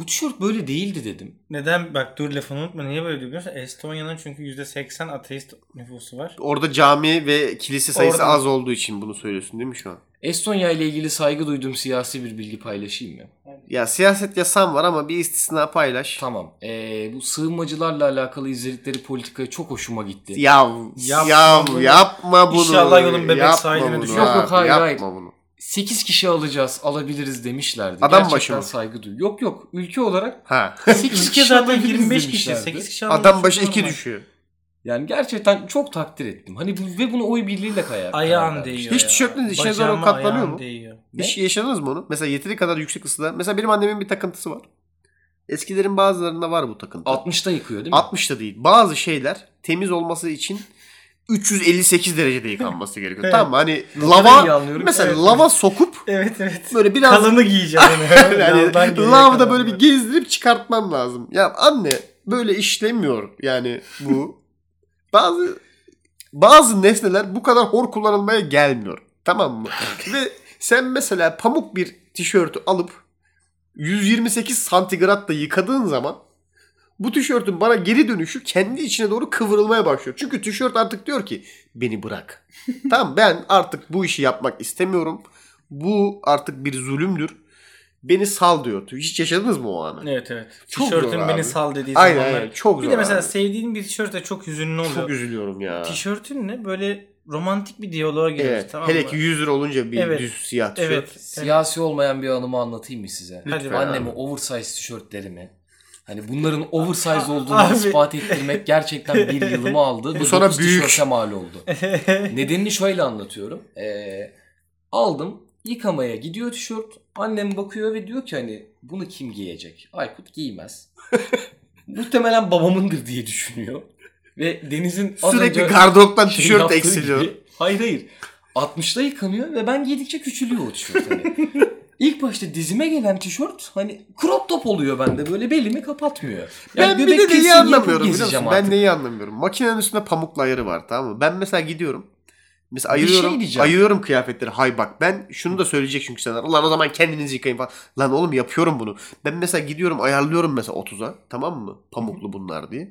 Bu tişört böyle değildi dedim. Neden? Bak dur lafını unutma. Niye böyle diyor biliyor musun? Estonya'nın çünkü %80 ateist nüfusu var. Orada cami ve kilise sayısı Orada- az olduğu için bunu söylüyorsun değil mi şu an? Estonya ile ilgili saygı duyduğum siyasi bir bilgi paylaşayım mı? Ya siyaset yasam var ama bir istisna paylaş. Tamam. Ee, bu sığınmacılarla alakalı izledikleri politikaya çok hoşuma gitti. Ya Yapma ya bunu. yapma bunu. İnşallah yolun bebek sahiline düşer. Yok, yok, hayır, yapma hayır. bunu. 8 kişi alacağız, alabiliriz demişlerdi. Adam Gerçekten başı mı? saygı duyuyor. Yok yok, ülke olarak Ha. 8 Ülke kişi zaten alabiliriz 25 kişi. demişlerdi. 8 kişi Adam başı almak 2 normal. düşüyor. Yani gerçekten çok takdir ettim. Hani bu, ve bunu oy birliğiyle karar Ayağın karar değiyor Hiç tişörtünüz Bacağıma doğru katlanıyor mu? değiyor. Hiç yaşadınız mı onu? Mesela yeteri kadar yüksek ısıda. Mesela benim annemin bir takıntısı var. Eskilerin bazılarında var bu takıntı. 60'ta yıkıyor değil mi? 60'da değil. Bazı şeyler temiz olması için 358 derecede yıkanması (laughs) gerekiyor. Evet. Tamam mı? Hani lava mesela Evet. lava sokup (laughs) Evet evet. böyle biraz Kalını giyeceğim (laughs) yani geriye lavda böyle bir gezdirip çıkartman lazım. Ya anne böyle işlemiyor yani bu. bazı bazı nesneler bu kadar hor kullanılmaya gelmiyor. Tamam mı? Ve sen mesela pamuk bir tişörtü alıp 128 santigratta yıkadığın zaman bu tişörtün bana geri dönüşü kendi içine doğru kıvrılmaya başlıyor. Çünkü tişört artık diyor ki beni bırak. (laughs) tamam ben artık bu işi yapmak istemiyorum. Bu artık bir zulümdür. Beni sal diyor. Hiç yaşadınız mı o anı? Evet evet. Çok Tişörtün beni abi. sal dediği Aynen, zamanlar. aynen. Çok bir zor de mesela abi. sevdiğin bir tişört de çok hüzünlü oluyor. Çok üzülüyorum ya. Tişörtünle böyle romantik bir diyaloğa giriyoruz Evet. tamam Hele ki 100 lira olunca bir Evet. düz siyah tişört. Evet. Siyasi olmayan bir anımı anlatayım mı size? Hadi Lütfen. Anneme oversize tişörtlerimi hani bunların oversize olduğunu Abi. ispat ettirmek gerçekten bir (laughs) yılımı aldı. Bu sana büyük. mal oldu. (laughs) Nedenini şöyle anlatıyorum. Ee, aldım yıkamaya gidiyor tişört. Annem bakıyor ve diyor ki hani bunu kim giyecek? Aykut giymez. (laughs) Muhtemelen babamındır diye düşünüyor. Ve Deniz'in az Sürekli önce gardıroptan şey tişört eksiliyor. gibi- hayır hayır. 60'ta yıkanıyor ve ben giydikçe küçülüyor o tişört. Hani. İlk başta dizime gelen tişört hani crop top oluyor bende böyle belimi kapatmıyor. Ben bir de neyi anlamıyorum biliyor musun? Ben artık. neyi anlamıyorum. Makinenin üstünde pamukla ayarı var tamam mı? Ben mesela gidiyorum. Mesela Bir şey ayırıyorum, diyeceğim. ayırıyorum kıyafetleri. Hay bak ben şunu da söyleyecek çünkü sana. Ulan o zaman kendinizi yıkayın falan. Lan oğlum yapıyorum bunu. Ben mesela gidiyorum ayarlıyorum mesela 30'a. Tamam mı? Pamuklu bunlar diye.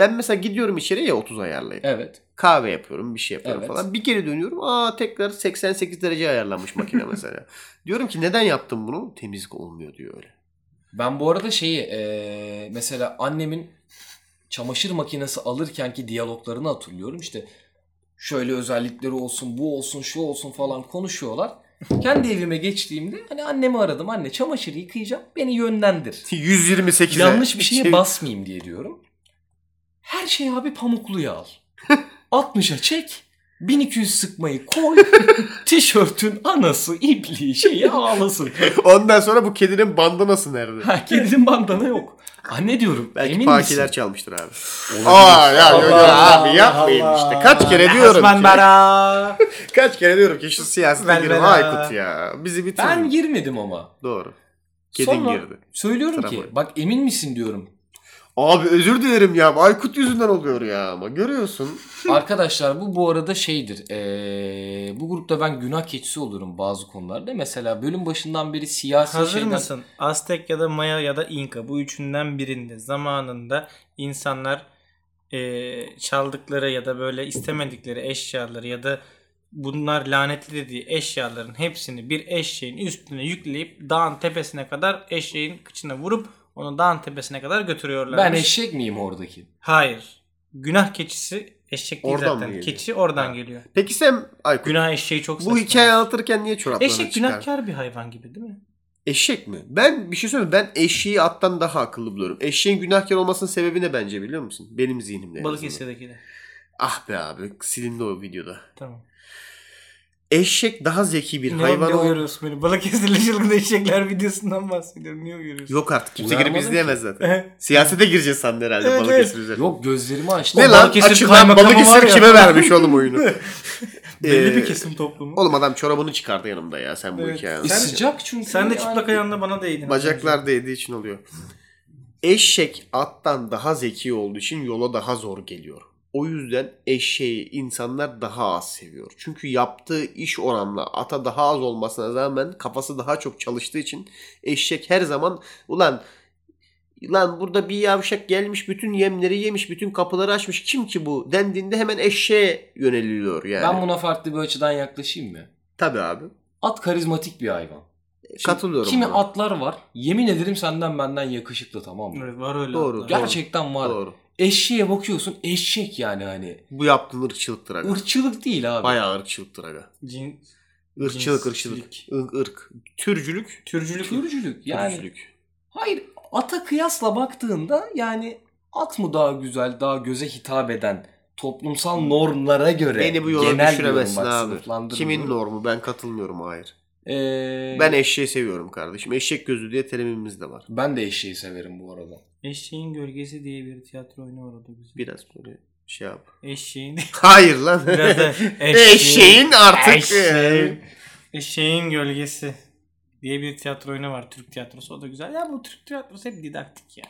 Ben mesela gidiyorum içeriye ya 30 ayarlayıp. Evet. Kahve yapıyorum bir şey yapıyorum Evet. falan. Bir geri dönüyorum. Aa tekrar 88 derece ayarlanmış makine (laughs) mesela. diyorum ki neden yaptım bunu? Temizlik olmuyor diyor öyle. Ben bu arada şeyi eee, mesela annemin çamaşır makinesi alırkenki diyaloglarını hatırlıyorum. İşte şöyle özellikleri olsun, bu olsun, şu olsun falan konuşuyorlar. Kendi evime geçtiğimde hani annemi aradım. Anne çamaşır yıkayacağım. Beni yönlendir. (laughs) 128'e. Yanlış bir şeye Şey- basmayayım diye diyorum. Her şey abi pamukluya al. (laughs) 60'a çek. 1200 sıkmayı koy. (laughs) tişörtün anası ipliği şeyi ağlasın. Ondan sonra bu kedinin bandanası nerede? Ha, kedinin bandana yok. Anne diyorum Belki emin pakiler misin? çalmıştır abi. Aa ya Allah, abi yapmayın Allah. işte. Kaç kere diyorum Osman ki. Bara. (laughs) Kaç kere diyorum ki şu siyasete girme Aykut ya. Bizi bitirdin. Ben girmedim ama. Doğru. Kedin Sonra girdi. söylüyorum Travma. ki bak emin misin diyorum. Abi özür dilerim ya. Aykut yüzünden oluyor ya ama görüyorsun. (laughs) Arkadaşlar bu bu arada şeydir. Ee, bu grupta ben günah keçisi oluyorum bazı konularda. Mesela bölüm başından beri siyasi Hazır şeyden... mısın? Aztek ya da Maya ya da İnka bu üçünden birinde zamanında insanlar eee, çaldıkları ya da böyle istemedikleri eşyaları ya da bunlar lanetli dediği eşyaların hepsini bir eşeğin üstüne yükleyip dağın tepesine kadar eşeğin kıçına vurup onu dağın tepesine kadar götürüyorlar. Ben eşek miyim oradaki? Hayır. Günah keçisi eşek değil Oradan mı zaten. geliyor? Keçi oradan Ha. geliyor. Peki sen Aykut Günah eşeği çok bu saçma. hikayeyi anlatırken niye çoraplarını Eşek çıkar? günahkar bir hayvan gibi değil mi? Eşek mi? Ben bir şey söyleyeyim? Ben eşeği attan daha akıllı buluyorum. Eşeğin günahkar olmasının sebebi ne bence biliyor musun? Benim zihnimde. en azından. Balıkesir'dekiler. Ah be abi silindi o videoda. Tamam. Eşek daha zeki bir ne, hayvan ne uyarıyorsun beni? Balıkesirli çılgın eşekler videosundan bahsediyorum. Niye uyarıyorsun? Yok artık kimse girip Uyarmadım izleyemez zaten. Siyasete gireceğiz sandın herhalde Evet, Balıkesir üzerine. Yok gözlerimi açtım. Ne O lan? Açık lan Balıkesir kime vermiş oğlum oyunu? (laughs) Belli Ee, bir kesim toplumu. Oğlum adam çorabını çıkardı yanımda ya sen bu Evet. hikayeyi. E, sıcak çünkü. Sen de yani. çıplak ayağında bana değdin. Bacaklar değdiği için oluyor. Eşek attan daha zeki olduğu için yola daha zor geliyor. O yüzden eşeği insanlar daha az seviyor. Çünkü yaptığı iş oranla ata daha az olmasına rağmen kafası daha çok çalıştığı için eşek her zaman ulan Lan burada bir yavşak gelmiş bütün yemleri yemiş bütün kapıları açmış kim ki bu dendiğinde hemen eşeğe yöneliliyor yani. Ben buna farklı bir açıdan yaklaşayım mı? Tabii abi. At karizmatik bir hayvan. Şimdi Katılıyorum Kimi buna. atlar var. Yemin ederim senden benden yakışıklı tamam mı? Evet var öyle. Doğru, atlar. Gerçekten var. Doğru. Eşeğe bakıyorsun eşek yani hani. Bu yaptığın ırkçılıktır aga. Irkçılık değil abi. Bayağı ırkçılıktır aga. Cin, Irkçılık, ırkçılık. Irk, ırk. Türcülük. türcülük. Türcülük yani. Türcülük. Hayır ata kıyasla baktığında yani at mı daha güzel daha göze hitap eden toplumsal normlara göre Beni bu yola genel düşüremezsin abi. Kimin normu? Ben katılmıyorum hayır. Ee, Ben eşeği seviyorum kardeşim. Eşek gözü diye terimimiz de var. ben de eşeği severim bu arada. Eşeğin Gölgesi diye bir tiyatro oyunu var o da güzel. Biraz böyle şey yap. Eşeğin. (laughs) Hayır lan. Biraz da (laughs) Eşeğin artık. Eşeğin, Eşeğin Gölgesi diye bir tiyatro oyunu var. Türk tiyatrosu. O da güzel. Ya bu Türk tiyatrosu hep didaktik ya.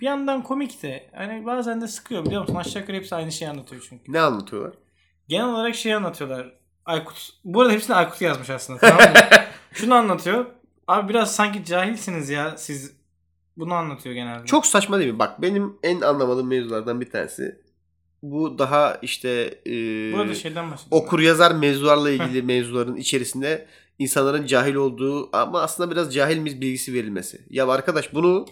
Bir yandan komik de hani bazen de sıkıyor biliyor musun? Aşağı yukarı hepsi aynı şeyi anlatıyor çünkü. Ne anlatıyorlar? Genel olarak şey anlatıyorlar. Aykut. Bu arada hepsini Aykut yazmış aslında tamam mı? (laughs) Şunu anlatıyor. Abi biraz sanki cahilsiniz ya siz. Bunu anlatıyor genelde. Çok saçma değil mi? Bak benim en anlamadığım mevzulardan bir tanesi. Bu daha işte e, Bu arada şeyden bahsediyorum. okur yazar mevzularla ilgili (laughs) mevzuların içerisinde insanların cahil olduğu ama aslında biraz cahil miyiz bilgisi verilmesi. Ya arkadaş bunu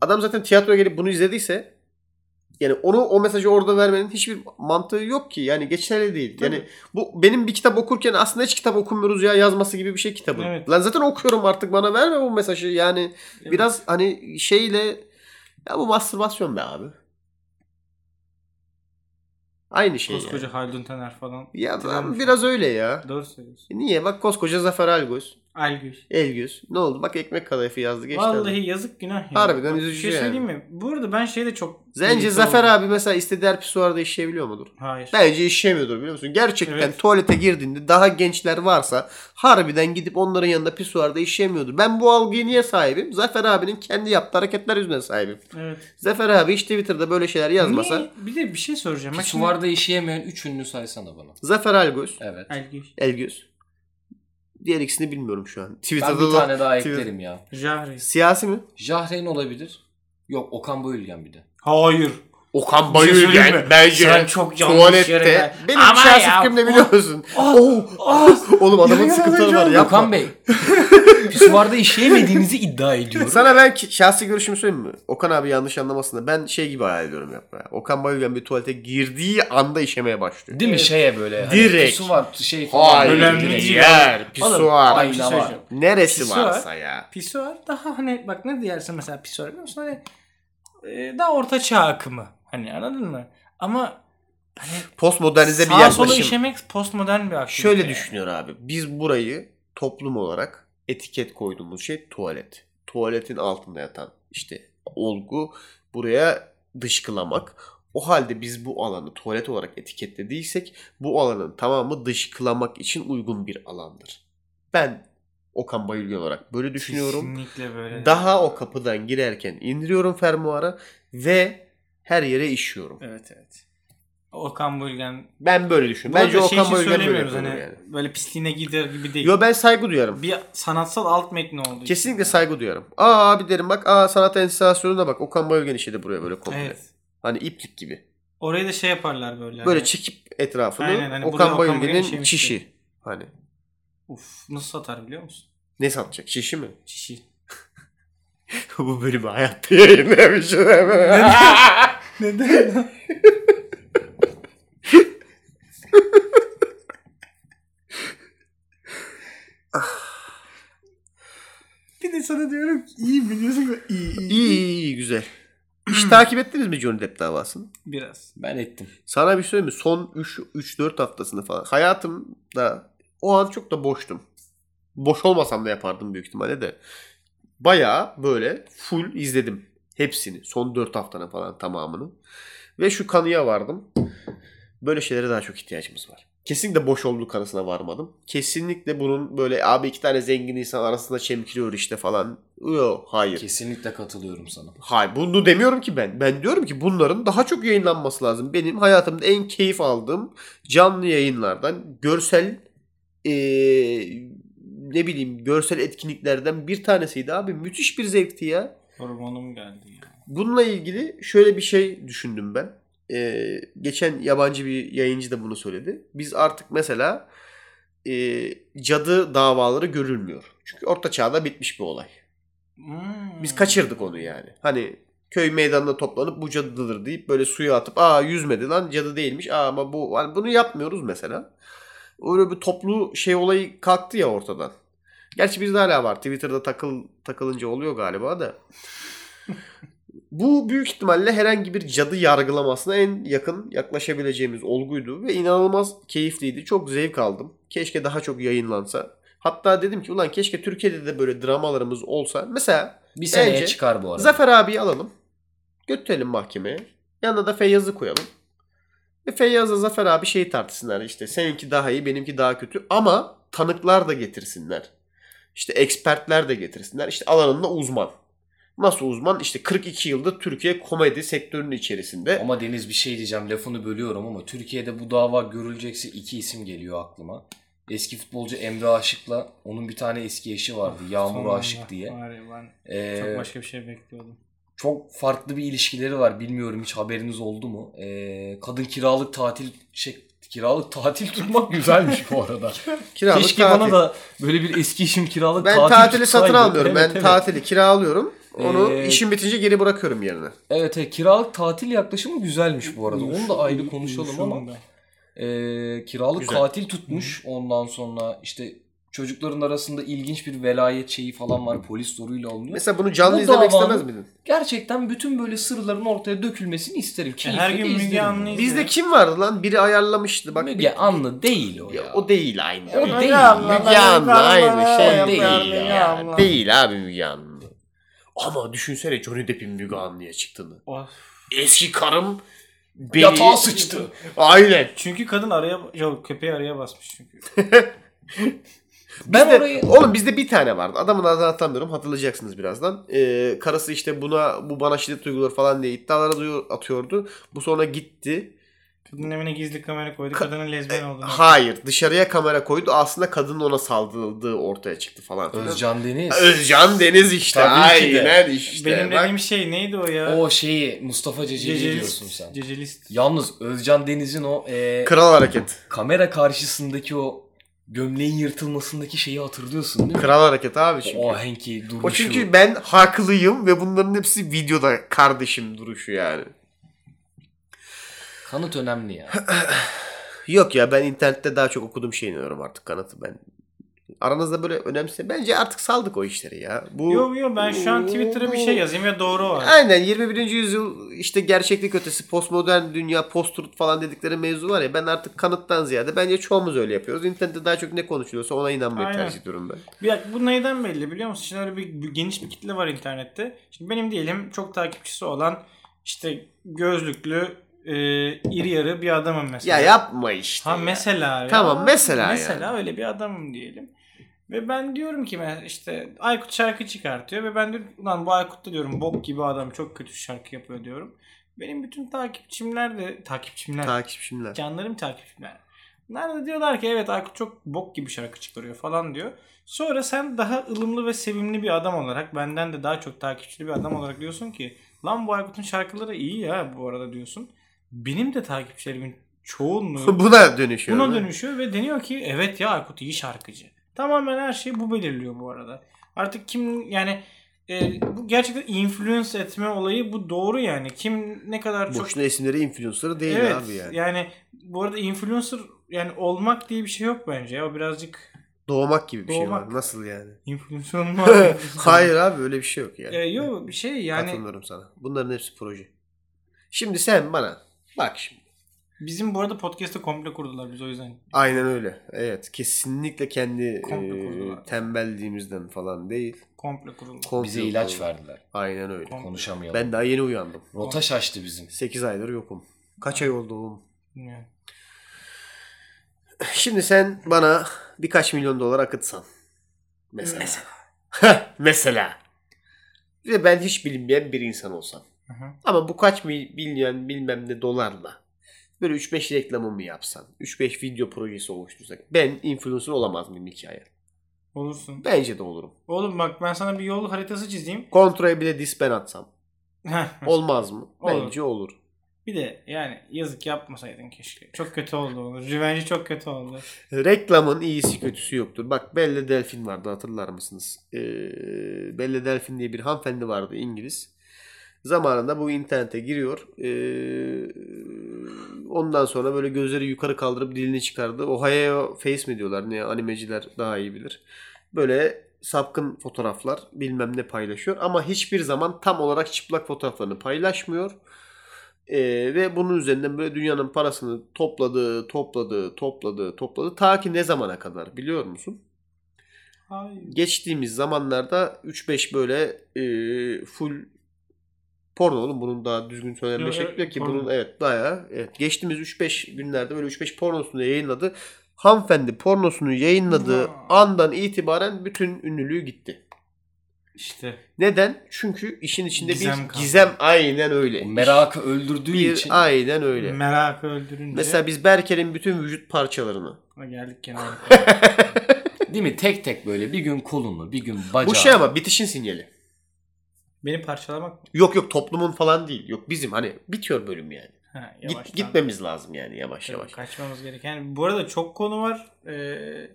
adam zaten tiyatroya gelip bunu izlediyse yani onu o mesajı orada vermenin hiçbir mantığı yok ki. Yani geçerli değil. Tabii. Yani bu benim bir kitap okurken aslında hiç kitap okumuyoruz ya yazması gibi bir şey kitabın. Evet. Lan zaten okuyorum artık bana verme bu mesajı. Yani Evet. biraz hani şeyle ya bu mastürbasyon be abi. Aynı şey Koskoca yani. Haldun Taner falan. Ya Hatırlamış. biraz öyle ya. Doğru söylüyorsun. Niye? Bak koskoca Zafer Algöz. Algüz. Elgöz. Ne oldu? Bak ekmek kadayıfı yazdı geçti. adam. Vallahi yazık günah ya. Harbiden Bak, üzücü şey yani. söyleyeyim mi? Bu arada ben şeyde çok... Zence Zafer oldum. abi mesela istediği her pisuarda işleyebiliyor mudur? Hayır. Bence işlemiyordur biliyor musun? Gerçekten Evet. tuvalete girdiğinde daha gençler varsa harbiden gidip onların yanında pisuarda işlemiyordur. Ben bu algıya niye sahibim? Zafer abinin kendi yaptığı hareketler yüzünden sahibim. Evet. Zafer abi hiç Twitter'da böyle şeyler yazmasa Niye? Bir de bir şey soracağım. Bak şimdi- işeyemeyen üç ünlü saysana bana. Zafer Algöz, Evet. Algüz. Elgöz. Diğer ikisini bilmiyorum şu an. Ben Twitter'da bir da- tane daha Twitter- eklerim ya. Jahre. Siyasi mi? Jahreyn olabilir. Yok Okan Bayülgen bir de. Hayır. Okan şey Bayülgen mi? bence Sen çok yanlış tuvalette. yere- Benim Ama şahsi ya, fikrim ne o- biliyor musun? Ah, Oh, ah. (laughs) Oğlum adamın Ya, sıkıntıları ya, var ya. yapma. Okan Bey. (laughs) Pisuvarda işleyemediğinizi iddia ediyorum. Sana ben şahsi görüşümü söyleyeyim mi? Okan abi yanlış anlamasın da ben şey gibi hayal ediyorum yapma. Okan Bayülgen bir tuvalete girdiği anda işemeye başlıyor. Değil mi şeye böyle? Hani Direkt. Pisu var şey falan. Hayır, önemli yer, pisuar, ayna Bir şey var. söyleyeceğim. neresi Pisuar. varsa ya. Pisuar daha hani bak ne diyersin mesela pisuar biliyor musun? Hani e, daha orta çağ akımı. Hani anladın mı? Ama (laughs) Postmodernize bir Sağa sola yaklaşım. işemek postmodern bir aktivite. Şöyle yani. düşünüyor abi. Biz burayı toplum olarak etiket koyduğumuz şey tuvalet. Tuvaletin altında yatan işte olgu buraya dışkılamak. O halde biz bu alanı tuvalet olarak etiketlediysek bu alanın tamamı dışkılamak için uygun bir alandır. Ben Okan Bayülgen olarak böyle düşünüyorum. Kesinlikle böyle. Daha o kapıdan girerken indiriyorum fermuara ve her yere işiyorum. Evet evet. Okan Bölgen. Ben böyle düşünüyorum. Bence şey Okan Bayülgen böyle hani yani. böyle pisliğine gider gibi değil. Yo ben saygı duyarım. Bir sanatsal alt metni oldu. Kesinlikle saygı duyarım. Aa abi derim bak aa sanat enstallasyonuna bak. Okan Bayülgen işledi buraya böyle komple. Evet. Hani iplik gibi. Orayı da şey yaparlar böyle. Böyle hani, çekip etrafını Aynen, hani Okan Bayülgen işemişti. çişi. Hani Uf nasıl satar biliyor musun? ne satacak? Çişi mi? Çişi. (laughs) Bu bölümü hayatta yayınlamışım. Neden? bir de sana diyorum ki iyi biliyorsun da iyi iyi. iyi iyi iyi güzel. Hiç takip ettiniz mi Johnny Depp davasını? Biraz. Ben ettim. Sana bir şey söyleyeyim mi? Son 3-4 haftasını falan. Hayatımda o an çok da boştum. Boş olmasam da yapardım büyük ihtimalle de. Bayağı böyle full izledim. Hepsini. Son 4 haftanın falan tamamını. Ve şu kanıya vardım. Böyle şeylere daha çok ihtiyacımız var. Kesinlikle boş olduğu kanısına varmadım. Kesinlikle bunun böyle abi iki tane zengin insan arasında çemkiriyor işte falan. Yok hayır. Kesinlikle katılıyorum sana. Hayır bunu demiyorum ki ben. Ben diyorum ki bunların daha çok yayınlanması lazım. Benim hayatımda en keyif aldığım canlı yayınlardan görsel eee, ne bileyim görsel etkinliklerden bir tanesiydi abi. Müthiş bir zevkti ya. Hormonum geldi ya. Bununla ilgili şöyle bir şey düşündüm ben. Ee, geçen yabancı bir yayıncı da bunu söyledi. Biz artık mesela e, cadı davaları görülmüyor. Çünkü orta çağda bitmiş bir olay. Hmm. Biz kaçırdık onu yani. Hani köy meydanına toplanıp bu cadıdır deyip böyle suya atıp aa yüzmedi lan cadı değilmiş. Aa ama bu hani bunu yapmıyoruz mesela. Öyle bir toplu şey olayı kalktı ya ortadan. Gerçi bizde hala var. Twitter'da takıl takılınca oluyor galiba da. (laughs) Bu büyük ihtimalle herhangi bir cadı yargılamasına en yakın yaklaşabileceğimiz olguydu ve inanılmaz keyifliydi. Çok zevk aldım. Keşke daha çok yayınlansa. Hatta dedim ki ulan keşke Türkiye'de de böyle dramalarımız olsa. Mesela Bir seneye Bence çıkar bu arada. Zafer abiyi alalım. Götürelim mahkemeye. Yanına da Feyyaz'ı koyalım. Ve Feyyaz'la Zafer abi şeyi tartışsınlar işte. Seninki daha iyi, benimki daha kötü. Ama tanıklar da getirsinler. İşte ekspertler de getirsinler. İşte alanında uzman. Nasıl uzman? İşte 42 yıldır Türkiye komedi sektörünün içerisinde. Ama Deniz bir şey diyeceğim lafını bölüyorum ama Türkiye'de bu dava görülecekse iki isim geliyor aklıma. Eski futbolcu Emre Aşık'la onun bir tane eski eşi vardı Yağmur Sonunda Aşık diye. Var ya ben Ee, çok başka bir şey bekliyordum. çok farklı bir ilişkileri var. Bilmiyorum hiç haberiniz oldu mu? Ee, kadın kiralık tatil şey kiralık tatil tutmak güzelmiş bu arada. (laughs) Kiralık Keşke tatil. bana da böyle bir eski işim kiralık ben tatil tatili satın almıyorum. Evet, ben evet. tatili kiralıyorum. Onu Ee, işim bitince geri bırakıyorum yerine. Evet, evet kiralık tatil yaklaşımı güzelmiş bu arada. Onu da ayrı konuşalım ama ben. e, kiralık Güzel. tatil tutmuş. Ondan sonra işte çocukların arasında ilginç bir velayet şeyi falan var. Polis zoruyla alınıyor. Mesela bunu canlı Bu izlemek davanın- istemez miydin? Gerçekten bütün böyle sırların ortaya dökülmesini isterim. Keyifle her gün Müge izlerim Anlı'yı bunu. Bizde kim vardı lan? Biri ayarlamıştı. Bak Müge Anlı değil o ya. O değil aynı. O Müge değil. Anlı aynı şey değil değil. ya. ya. Değil abi Müge Anlı. Ama düşünsene Johnny Depp'in Müge Anlı'ya çıktığını. Of. Eski karım beni... Yatağa sıçtı. Aynen. Çünkü kadın araya yok köpeği araya basmış çünkü. (laughs) Ben Bizde- orayı Oğlum bizde bir tane vardı. Adamın adını hatırlamıyorum. Hatırlayacaksınız birazdan. Ee, karısı işte buna bu bana şiddet uygular falan diye iddialara duyuyor, atıyordu. Bu sonra gitti. Kadının evine gizli kamera koydu. Ka- Kadının lezbiyen olduğunu. Hayır. Dışarıya kamera koydu. Aslında kadının ona saldırıldığı ortaya çıktı falan filan. Özcan Deniz. Özcan Deniz işte. Tabii ki de. Aynen işte. Benim Bak, dediğim şey neydi o ya? O şeyi Mustafa Ceceli diyorsun Cecelist. sen. Cecelist. Yalnız Özcan Deniz'in o e, Kral hareket. kamera karşısındaki o gömleğin yırtılmasındaki şeyi hatırlıyorsun değil mi? Kral hareket abi çünkü. O henki duruşu. O çünkü ben haklıyım ve bunların hepsi videoda kardeşim duruşu yani. Kanıt önemli ya. (clears throat) Yok ya ben internette daha çok okuduğum şey inanıyorum artık kanıtı ben. Aranızda böyle önemse. Bence artık saldık o işleri ya. Bu Yok yok ben şu an Twitter'a bir şey yazayım ve doğru var. Aynen 21. yüzyıl işte gerçeklik ötesi postmodern dünya post falan dedikleri mevzu var ya ben artık kanıttan ziyade bence çoğumuz öyle yapıyoruz. İnternette daha çok ne konuşuluyorsa ona inanmayı Aynen. tercih ediyorum ben. Bir bu neyden belli biliyor musun? Şimdi öyle bir, bir geniş bir kitle var internette. Şimdi benim diyelim çok takipçisi olan işte gözlüklü e, iri yarı bir adamım mesela. Ya yapma işte. Ha ya. mesela ya. Tamam, mesela Mesela yani. öyle bir adamım diyelim. Ve ben diyorum ki ben işte Aykut şarkı çıkartıyor ve ben diyorum ulan bu Aykut da diyorum bok gibi adam çok kötü şarkı yapıyor diyorum. Benim bütün takipçimler de takipçimler Takipçimler. canlarım takipçiler. Bunlar da diyorlar ki evet Aykut çok bok gibi şarkı çıkarıyor falan diyor. Sonra sen daha ılımlı ve sevimli bir adam olarak benden de daha çok takipçili bir adam olarak diyorsun ki lan bu Aykut'un şarkıları iyi ya bu arada diyorsun. Benim de takipçilerimin çoğunluğu (laughs) Buna dönüşüyor. buna dönüşüyor ve deniyor ki evet ya Aykut iyi şarkıcı. Tamamen her şeyi bu belirliyor bu arada. Artık kim yani e, bu gerçekten influence etme olayı bu doğru yani. Kim ne kadar çok Boşuna isimleri influencer değil evet, abi yani. yani bu arada influencer yani olmak diye bir şey yok bence ya. O birazcık Doğmak gibi bir şey Doğmak. var. Nasıl yani? influencer olmak. influencer (laughs) Hayır abi öyle bir şey yok yani. E, yok bir şey yani Katılmıyorum sana. Bunların hepsi proje. Şimdi sen bana bak şimdi. bizim bu arada podcast'ı komple kurdular biz o yüzden. Aynen öyle. Evet. Kesinlikle kendi Komple e, kurdular. tembelliğimizden falan değil. Komple kuruldu. Komple Bize ilaç kurdular. verdiler. Aynen öyle. Konuşamayalım. Ben daha yeni uyandım. Rota şaştı bizim. 8 aydır yokum. Kaç ay oldu oğlum? Yani. Şimdi sen bana birkaç milyon dolar akıtsan. Mesela. Mesela. Ve ben hiç bilinmeyen bir insan olsam. Hı hı. Ama bu kaç mil, milyon bilmem ne dolarla böyle 3-5 reklamımı yapsan, 3-5 video projesi oluştursak ben influencer olamaz mıyım hikaye? Olursun. Bence de olurum. Oğlum bak ben sana bir yol haritası çizeyim. Kontroya bile dispen atsam. Olmaz mı? Olur. Bence olur. Bir de yani yazık yapmasaydın keşke. Çok kötü oldu onu. Revenge çok kötü oldu. Reklamın iyisi kötüsü yoktur. Bak Belle Delphine vardı hatırlar mısınız? Ee, Belle Delphine diye bir hanımefendi vardı İngiliz. Zamanında bu internete giriyor. Ee, ondan sonra böyle gözleri yukarı kaldırıp dilini çıkardı. Ohio Face mi diyorlar? Ne animeciler daha iyi bilir. Böyle sapkın fotoğraflar bilmem ne paylaşıyor. Ama hiçbir zaman tam olarak çıplak fotoğraflarını paylaşmıyor. Ee, ve bunun üzerinden böyle dünyanın parasını topladı, topladı, topladı, topladı. Ta ki ne zamana kadar biliyor musun? Hayır. Geçtiğimiz zamanlarda 3-5 böyle e, full porno oğlum bunun daha düzgün söylenme şekli evet, yok ki porno. bunun evet bayağı evet, geçtiğimiz 3-5 günlerde böyle 3-5 pornosunu yayınladı. Hanımefendi pornosunu yayınladığı Vay. andan itibaren bütün ünlülüğü gitti. İşte. Neden? Çünkü işin içinde Gizem bir kaldı. gizem aynen öyle. O merakı öldürdüğü bir için aynen öyle. Merakı öldürünce. Mesela biz Berker'in bütün vücut parçalarını Ha, geldik aynı. (laughs) değil mi tek tek böyle bir gün kolunu bir gün bacağı. Bu şey ama bitişin sinyali. Beni parçalamak mı? Yok yok toplumun falan değil. Yok bizim hani bitiyor bölüm yani. Ha, Git, gitmemiz lazım yani yavaş Tabii, yavaş. Kaçmamız gereken. Bu arada çok konu var. Ee,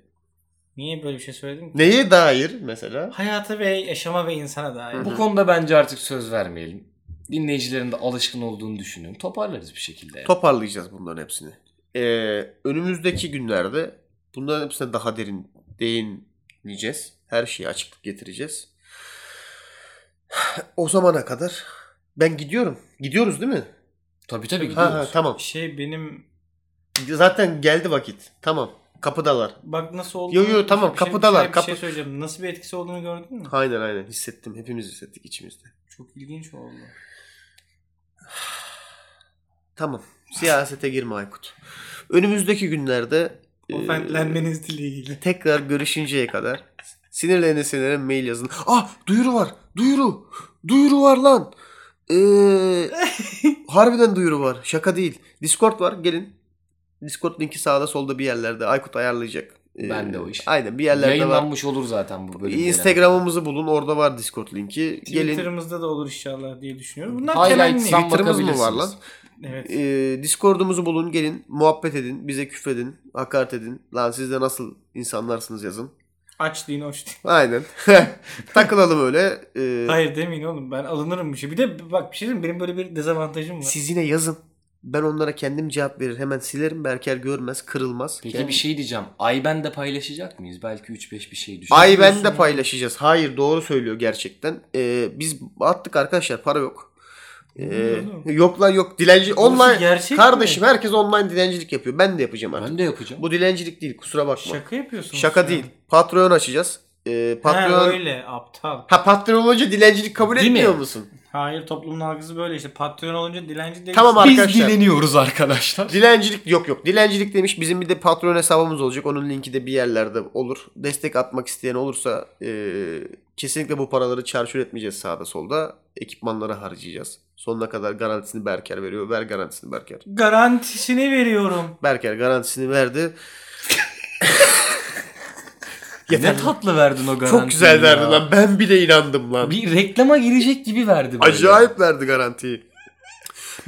niye böyle bir şey söyledim ki? Neye dair mesela? Hayata ve yaşama ve insana dair. Bu konuda bence artık söz vermeyelim. Dinleyicilerin de alışkın olduğunu düşünüyorum. Toparlarız bir şekilde. yani. Toparlayacağız bunların hepsini. Ee, önümüzdeki günlerde bunların hepsine daha derin değineceğiz. Her şeye açıklık getireceğiz. (sighs) O zamana kadar ben gidiyorum. Gidiyoruz değil mi? Tabii tabii Ha, gidiyoruz. ha, tamam. Şey benim Zaten geldi vakit. Tamam. Kapıdalar. bak nasıl oldu? Yo, yo, tamam, bir şey, kapıdalar, şey, bir şey kapı- söyleyeceğim. Nasıl bir etkisi olduğunu gördün mü? Aynen aynen hissettim. Hepimiz hissettik içimizde. Çok ilginç oldu. (sighs) Tamam. Siyasete girme Aykut. Önümüzdeki günlerde e, Ofentlenmeniz dileğiyle. tekrar görüşünceye kadar sinirlerine sinirlerine mail yazın. Ah duyuru var. Duyuru. Duyuru var lan. Ee, (laughs) harbiden duyuru var. Şaka değil. Discord var. Gelin. Discord linki sağda solda bir yerlerde. Aykut ayarlayacak. Ee, Ben de o iş. Aynen bir yerlerde var. Yayınlanmış olur zaten bu bölüm. Instagram'ımızı bulun. Orada var Discord linki. Gelin. Twitter'ımızda da olur inşallah diye düşünüyorum. Bunlar temenni. Twitter'ımız mı var bakabilirsiniz. Evet. Ee, Discord'umuzu bulun. Gelin. Muhabbet edin. Bize küfredin. Hakaret edin. Lan siz de nasıl insanlarsınız yazın. Aç deyin hoş deyin. Aynen. (laughs) Takılalım öyle. Ee, Hayır demeyin oğlum ben alınırım bir şey. Bir de bak bir şey diyeyim benim böyle bir dezavantajım var. Siz yine yazın. Ben onlara kendim cevap verir. Hemen silerim. Berker görmez, kırılmaz. Peki Kendi- bir şey diyeceğim. Ay ben de paylaşacak mıyız? Belki 3-5 bir şey düşer. Ay ben de paylaşacağız. Hayır doğru söylüyor gerçekten. Ee, biz attık arkadaşlar para yok. Ee, yok lan yok. Dilenci online. gerçek Kardeşim mi? herkes online dilencilik yapıyor. Ben de yapacağım artık. Ben de yapacağım. Bu dilencilik değil kusura bakma. Şaka, Şaka yapıyorsunuz. şu an. değil. Patreon açacağız. Ee, Patreon Ha ha, öyle aptal. Patreon olunca dilencilik kabul Değil etmiyor mi? musun? Hayır toplumun algısı böyle işte. Patron olunca dilenci değil. Tamam Biz arkadaşlar. dileniyoruz arkadaşlar. Dilencilik yok yok. Dilencilik demiş. Bizim bir de Patreon hesabımız olacak. Onun linki de bir yerlerde olur. Destek atmak isteyen olursa e, kesinlikle bu paraları çarçur etmeyeceğiz sağda solda. Ekipmanlara harcayacağız. Sonuna kadar garantisini Berker veriyor. Ver garantisini Berker. Garantisini veriyorum. Berker garantisini verdi. (laughs) ne tatlı verdin o garantiyi Çok güzel verdi ya. lan. Ben bile inandım lan. Bir reklama girecek gibi verdi böyle. Acayip verdi garantiyi.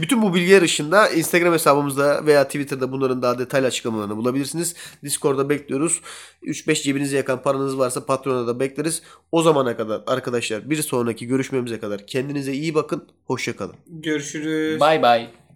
Bütün bu bilgiler ışığında Instagram hesabımızda veya Twitter'da bunların daha detaylı açıklamalarını bulabilirsiniz. Discord'da bekliyoruz. 3-5 cebinizi yakan paranız varsa Patreon'da da bekleriz. O zamana kadar arkadaşlar bir sonraki görüşmemize kadar kendinize iyi bakın. Hoşçakalın. Görüşürüz. Bye bye.